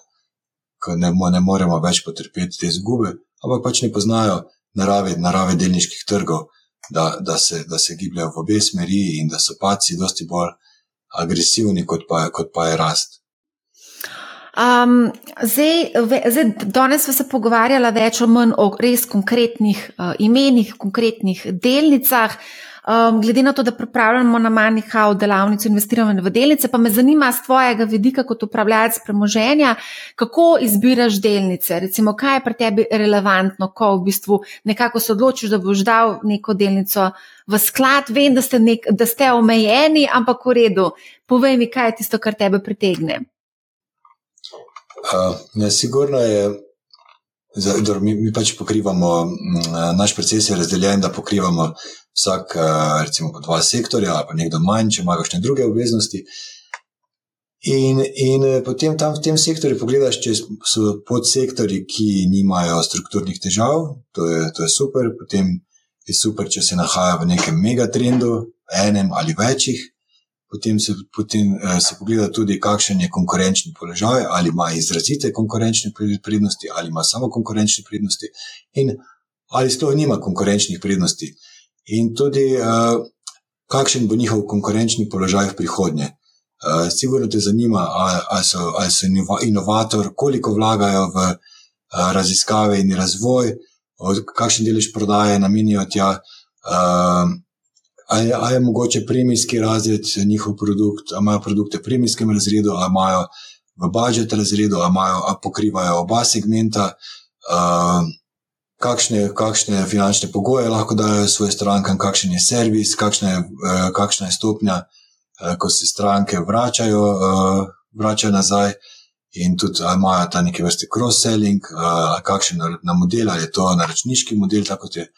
ko ne, ne moremo več potrpeti te izgube, ampak pač ne poznajo narave, narave delniških trgov, da, da, se, da se gibljajo v obe smeri in da so paci dosti bolj agresivni, kot pa, kot pa je rast.
Um, zdaj, zdaj, danes smo se pogovarjali več o manj o res konkretnih uh, imenih, konkretnih delnicah. Um, glede na to, da pripravljamo na Manihau delavnico investiranja v delnice, pa me zanima z tvojega vidika kot upravljalec premoženja, kako izbiraš delnice. Recimo, kaj je pri tebi relevantno, ko v bistvu nekako se odločiš, da boš dal neko delnico v sklad. Vem, da ste, nek, da ste omejeni, ampak v redu. Povej mi, kaj je tisto, kar tebe pritegne.
Uh, ne, sigurno je. Zdaj, mi, mi pač pokrivamo, naš proces je razdeljen, da pokrivamo vsak, eh, recimo, dva sektorja, ali pa nekdo manj, če ima še druge obveznosti. In, in eh, potem tam v tem sektorju pogledaš, če so podsektori, ki nimajo strukturnih težav, to je, to je super. Potem je super, če se nahaja v nekem megatrendu, enem ali večjih. Potem se, potem eh, se pogleda tudi, kakšen je konkurenčni položaj, ali ima izrazite konkurenčne prednosti, ali ima samo konkurenčne prednosti, in ali sploh nima konkurenčnih prednosti in tudi uh, kakšen bo njihov konkurenčni položaj v prihodnje. Uh, sigurno te zanima, ali so, ali so inovator, koliko vlagajo v uh, raziskave in razvoj, kakšen delež prodaje namenijo tja. Uh, Ali je, je mogoče premijski razred njihov produkt, ali imajo produkte v premijskem razredu, ali imajo v budžet razredu, ali, imajo, ali pokrivajo oba segmenta. Uh, kakšne, kakšne finančne pogoje lahko dajo svoje stranke, kakšen je servis, kakšna je, uh, kakšna je stopnja, uh, ko se stranke vračajo, uh, vračajo nazaj. In tudi imajo ta neke vrste cross-selling, kakšen na model, ali je to naročniški model, tako kot je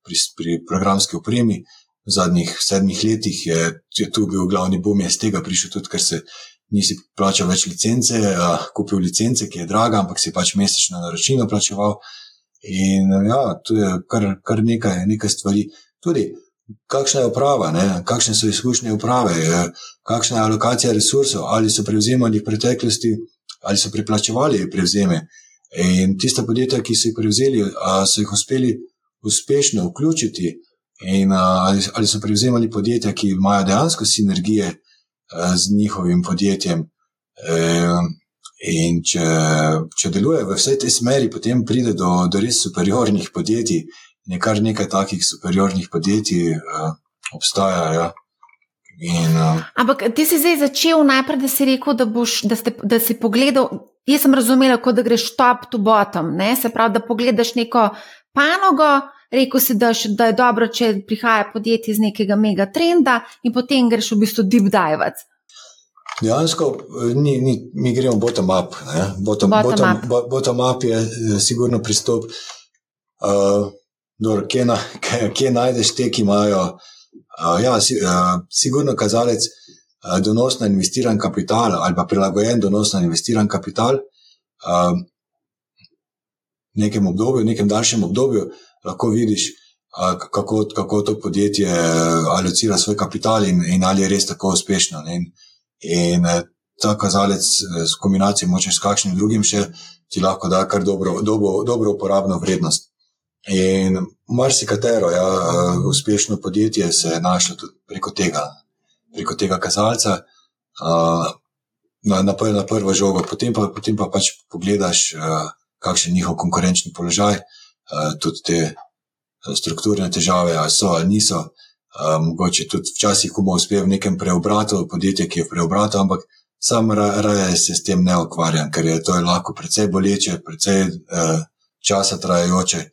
pri, pri programski opremi. V zadnjih sedmih letih je, je tu bil glavni boom, je z tega prišel tudi, ker se nisi plačal več licence, kupil licence, ki je draga, ampak si pač mesečno naročnino plačeval. In ja, tu je kar, kar nekaj, nekaj stvari. Tudi, kakšna je uprava, ne? kakšne so izkušnje uprave, kakšna je alokacija resursov, ali so prevzemali v preteklosti, ali so priplačevali prevzeme. In tiste podjetja, ki so jih prevzeli, so jih uspeli uspešno vključiti, in ali, ali so prevzemali podjetja, ki imajo dejansko sinergije z njihovim podjetjem. In če, če deluje v vsej tej smeri, potem pride do, do res superiornih podjetij. Nekaj nekaj takih superiornih podjetij uh, obstaja. Ja.
In, uh, Ampak ti si zdaj začel najprej, da si rekel, da, boš, da, ste, da si pogledal. Jaz sem razumela, kot da greš top to bottom, ne? se pravi, da pogledaš neko panogo, rekel si, da, da je dobro, če prihaja podjetje iz nekega megatrenda in potem greš v bistvu deep dive.
Dejansko ni, ni, mi gremo bottom up. Bottom, bottom, bottom, up. bottom up je eh, sigurno pristop. Uh, dor, kje, na, <laughs> kje, kje najdeš te, ki imajo, uh, ja, si, uh, sigurno kazalec uh, donos na investiran kapital ali pa prilagojen donos na investiran kapital. Uh, v nekem obdobju, v nekem daljšem obdobju, lahko vidiš, uh, kako, kako to podjetje alocira svoj kapital in, in ali je res tako uspešno. Ne? In eh, ta kazalec s eh, kombinacijo moče s kakšnim drugim še ti lahko da kar dobro, dobro, dobro uporabno vrednost. In marsikatero ja, eh, uspešno podjetje se je našlo tudi preko tega, preko tega kazalca. Na, na, na prvo žogo, potem pa, potem pa pač pogledaš, kakšen je njihov konkurenčni položaj, tudi te strukturne težave, ali so ali niso, mogoče tudi včasih, ko bomo uspeli v nekem preobratu, podjetje, ki je preobratu, ampak sam raje se s tem ne ukvarjam, ker je to je lahko precej boleče, precej uh, časa trajajoče.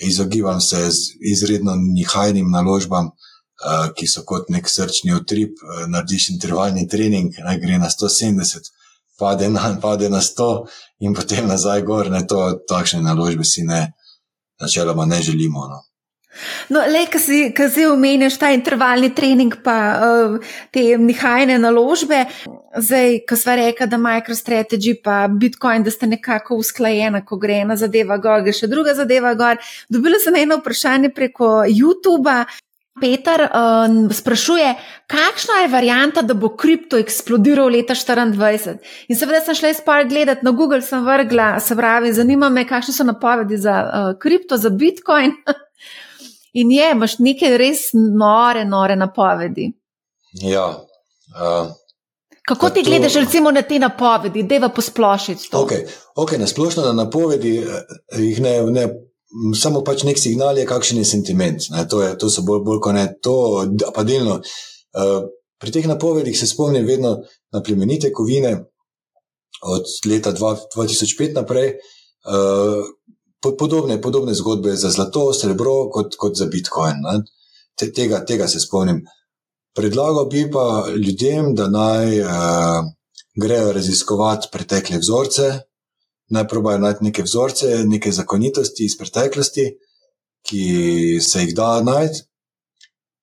Izogibam se izredno nihajnim naložbam, uh, ki so kot nek srčni utrip, uh, narediš intervalni trening, naj gre na 170, pade na, pade na 100 in potem nazaj gor, ne to, takšne naložbe si ne, načeloma ne želimo. No.
No, le, ki si, si omenjaš ta intervalni trening, pa uh, te nihajne naložbe, zdaj, ko sva rekla, da MicroStrategy pa Bitcoin, da sta nekako usklajena, ko gre ena zadeva gor, gre še druga zadeva gor. Dobila sem eno vprašanje preko YouTuba. Peter um, sprašuje, kakšna je varijanta, da bo kripto eksplodiral leta 2024. In seveda sem šla izpar gledati na Google, sem vrgla, se pravi, zanima me, kakšne so napovedi za uh, kripto, za Bitcoin. <laughs> In je, imaš neke res nore, nore napovedi.
Ja. Uh,
Kako ti to... gledaš, recimo, na te napovedi, da je posplošiti to?
Okay. Okay, na splošno na napovedi eh, jih ne. ne Samo pač nek signal je, kakšen je sentiment. To, je, to so bolj, bolj kot ne, to pa delno. Uh, pri teh napovedih se spomnim vedno na plemenite kovine od leta 2005 naprej, uh, podobne, podobne zgodbe za zlato, srebro, kot, kot za Bitcoin. Te, tega, tega se spomnim. Predlagal bi pa ljudem, da naj uh, grejo raziskovati pretekle vzorce, naj probajo najti neke vzorce, neke zakonitosti iz preteklosti, ki se jih da najti.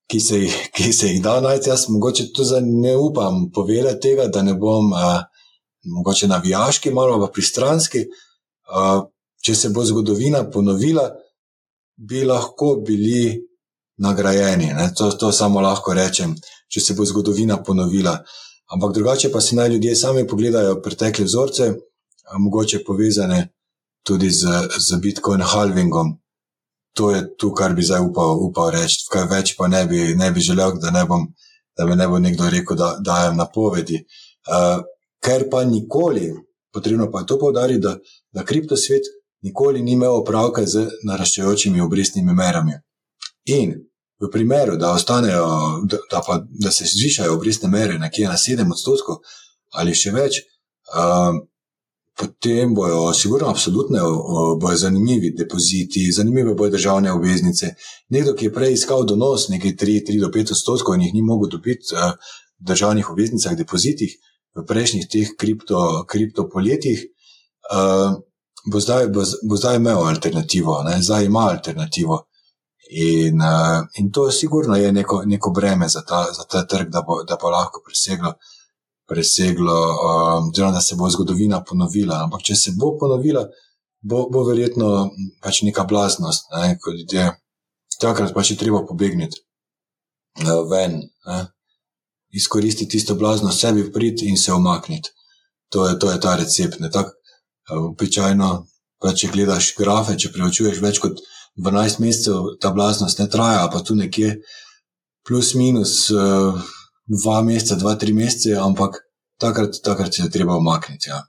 Ki se, jih, <laughs> ki se jih da najti, jaz mogoče tudi ne upam povedati tega, da ne bom uh, mogoče navijaški, malo pa pristranski. Uh, če se bo zgodovina ponovila, bi lahko bili nagrajeni. To, to samo lahko rečem, če se bo zgodovina ponovila. Ampak drugače pa si naj ljudje sami pogledajo pretekle vzorce, mogoče povezane tudi z, z Bitcoin halvingom. To je to, kar bi zdaj upal, upal reči. Kaj več pa ne bi, ne bi želel, da, ne bom, da me ne bo nekdo rekel, da dajem napovedi. Uh, ker pa nikoli, potrebno pa je to povdariti, da, da kriptosvet nikoli ni imel opravka z naraščajočimi obrestnimi merami. In v primeru, da, ostanejo, da, da, pa, da se zvišajo obrestne mere nekje na 7 odstotkov ali še več, uh, potem bojo, sigurno, absolutno bojo zanimivi depoziti, zanimive bojo državne obveznice. Nekdo, ki je prej iskal donos, nekaj 3, 3 do 5 odstotkov in jih ni mogel dobiti uh, v državnih obveznicah, depozitih v prejšnjih teh kripto, kriptopoletjih, uh, bo, zdaj, bo, bo zdaj imel alternativo, ne? zdaj ima alternativo. In, uh, in to sigurno je neko, neko breme za ta, za ta trg, da bo, da bo lahko preseglo preseglo, um, da se bo zgodovina ponovila. Ampak, če se bo ponovila, bo, bo verjetno pač neka blaznost, ne, kot ljudje. Takrat pač je treba pobegniti uh, ven, ne, izkoristiti tisto blaznost sebi, priti in se omakniti. To je, to je ta recept. Uh, običajno, pa če gledaš grafe, če preučuješ več kot 12 mesecev, ta blaznost ne traja, pa tu nekje plus minus. Uh, dva meseca, dva, tri mesece, ampak takrat, takrat se je treba omakniti ja.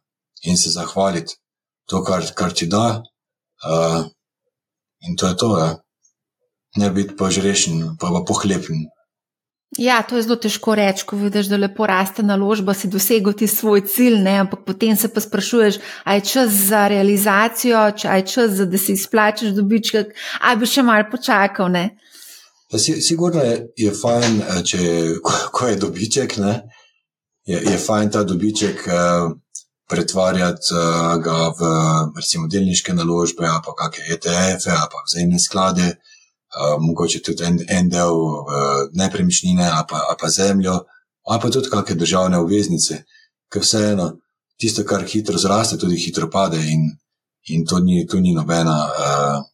in se zahvaliti to, kar, kar ti da. Uh, in to je to, ja. ne biti pa žrešen, pa pa pohlepen.
Ja, to je zelo težko reči, ko vidiš, da lepo raste naložba, si dosegel ti svoj cilj, ne? ampak potem se pa sprašuješ, ali je čas za realizacijo, ali je čas, za, da si izplačeš dobiček, ali bi še malo počakal. Ne?
Sigurno je, je fajn, eh, če, ko, ko je dobiček, ne, je, je fajn ta dobiček uh, pretvarjati uh, ga v recimo delniške naložbe, pa kakšne ETF-e, pa vzajemne sklade, uh, mogoče tudi en, en del uh, nepremičnine, ali pa, ali pa zemljo, ali pa tudi kakšne državne obveznice, ker vseeno tisto, kar hitro zraste, tudi hitro pade in, in to, ni, to ni nobena. Uh,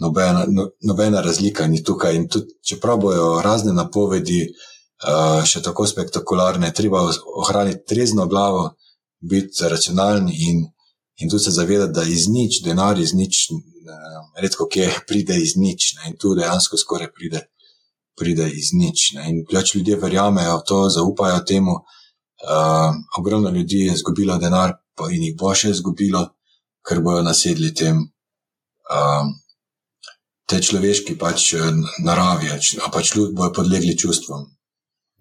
nobena, no, nobena razlika ni tukaj. In tudi, čeprav bojo razne napovedi uh, še tako spektakularne, treba ohraniti trezno glavo, biti racionalen in, in tudi se zavedati, da iz nič, denar iz nič, redko kje pride iz nič. Ne? In tu dejansko skoraj pride, pride iz nič. Ne? In več ljudi verjamejo v to, zaupajo temu. Uh, ogromno ljudi je izgubilo denar, pa in jih bo še izgubilo, ker bojo nasedli tem. Um, te človeški pač eh, naravi, pač ljudje bojo podlegli čustvom.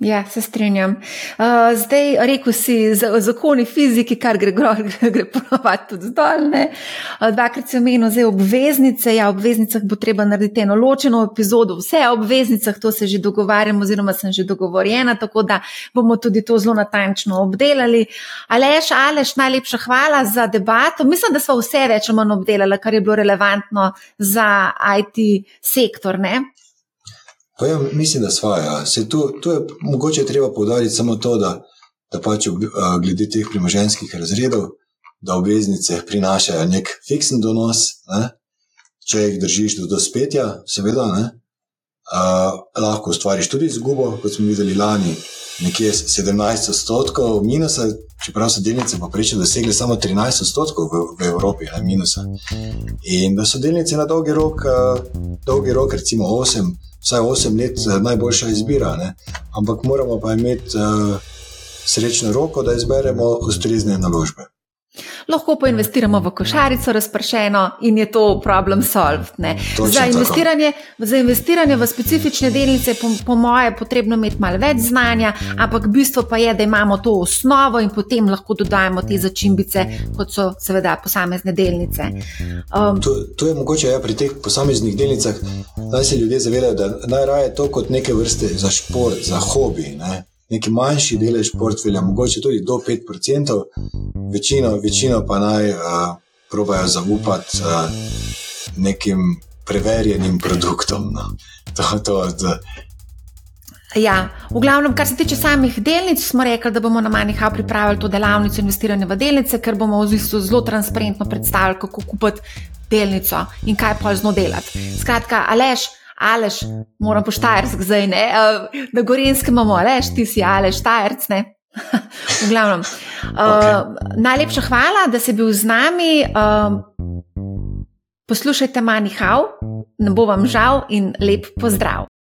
Ja, se strinjam. Uh, zdaj, rekel si, zakoni fiziki, kar gre, <laughs> gre, gre ponovati tudi zdolne. Uh, dvakrat si omenil zdaj obveznice. Ja, obveznicah bo treba narediti eno ločeno epizodo. Vse o obveznicah, to se že dogovarjam, oziroma sem že dogovorjena, tako da bomo tudi to zelo natančno obdelali. Aleš, Aleš, najlepša hvala za debato. Mislim, da smo vse več ali manj obdelali, kar je bilo relevantno za IT sektor. Ne?
Pa ja, mislim, da svoje. Tu, tu je mogoče treba povdariti samo to, da, da pač glede teh premoženskih razredov, da obveznice prinašajo nek fiksen donos, ne? če jih držiš do spetja, seveda? Uh, lahko ustvariš tudi izgubo, kot smo videli lani, nekje 17 odstotkov minusa, čeprav so delnice poprečno dosegle samo 13 odstotkov v, v Evropi, ne, minusa. In da so delnice na dolgi rok, uh, dolgi rok recimo 8 vsaj 8 let eh, najboljša izbira. Ne? Ampak moramo pa imeti uh, srečno roko, da izberemo ustrezne naložbe.
Lahko pa investiramo v košarico razpršeno in je to problem solved. Za investiranje, za investiranje v specifične delnice, po, po moje, je potrebno imeti malo več znanja, ampak bistvo pa je, da imamo to osnovo in potem lahko dodajemo te začimbice, kot so seveda posamezne delnice.
Um, to, to je mogoče ja, pri teh posameznih delnicah, da se ljudje zavedajo, da najraje to kot neke vrste za šport, za hobi. Ne? Neki manjši delež portfelja, mogoče tudi do 5%, večino, večino pa naj uh, probajo zaupati uh, nekim preverjenim produktom. No. <laughs> To, to, to.
Ja, v glavnem, kar se tiče samih delnic, smo rekli, da bomo na Manihau pripravili to delavnico investiranja v delnice, ker bomo v bistvu zelo transparentno predstavili, kako kupiti delnico in kaj pa z njo delati. Skratka, Aleš. Aleš, moram poštajati zdaj, ne? na Gorenskem imamo, Aleš, ti si Aleš, štajerc. <laughs> v glavnem. Okay. Uh, najlepša hvala, da si bil z nami. Uh, poslušajte Manihau, ne bo vam žal in lep pozdrav.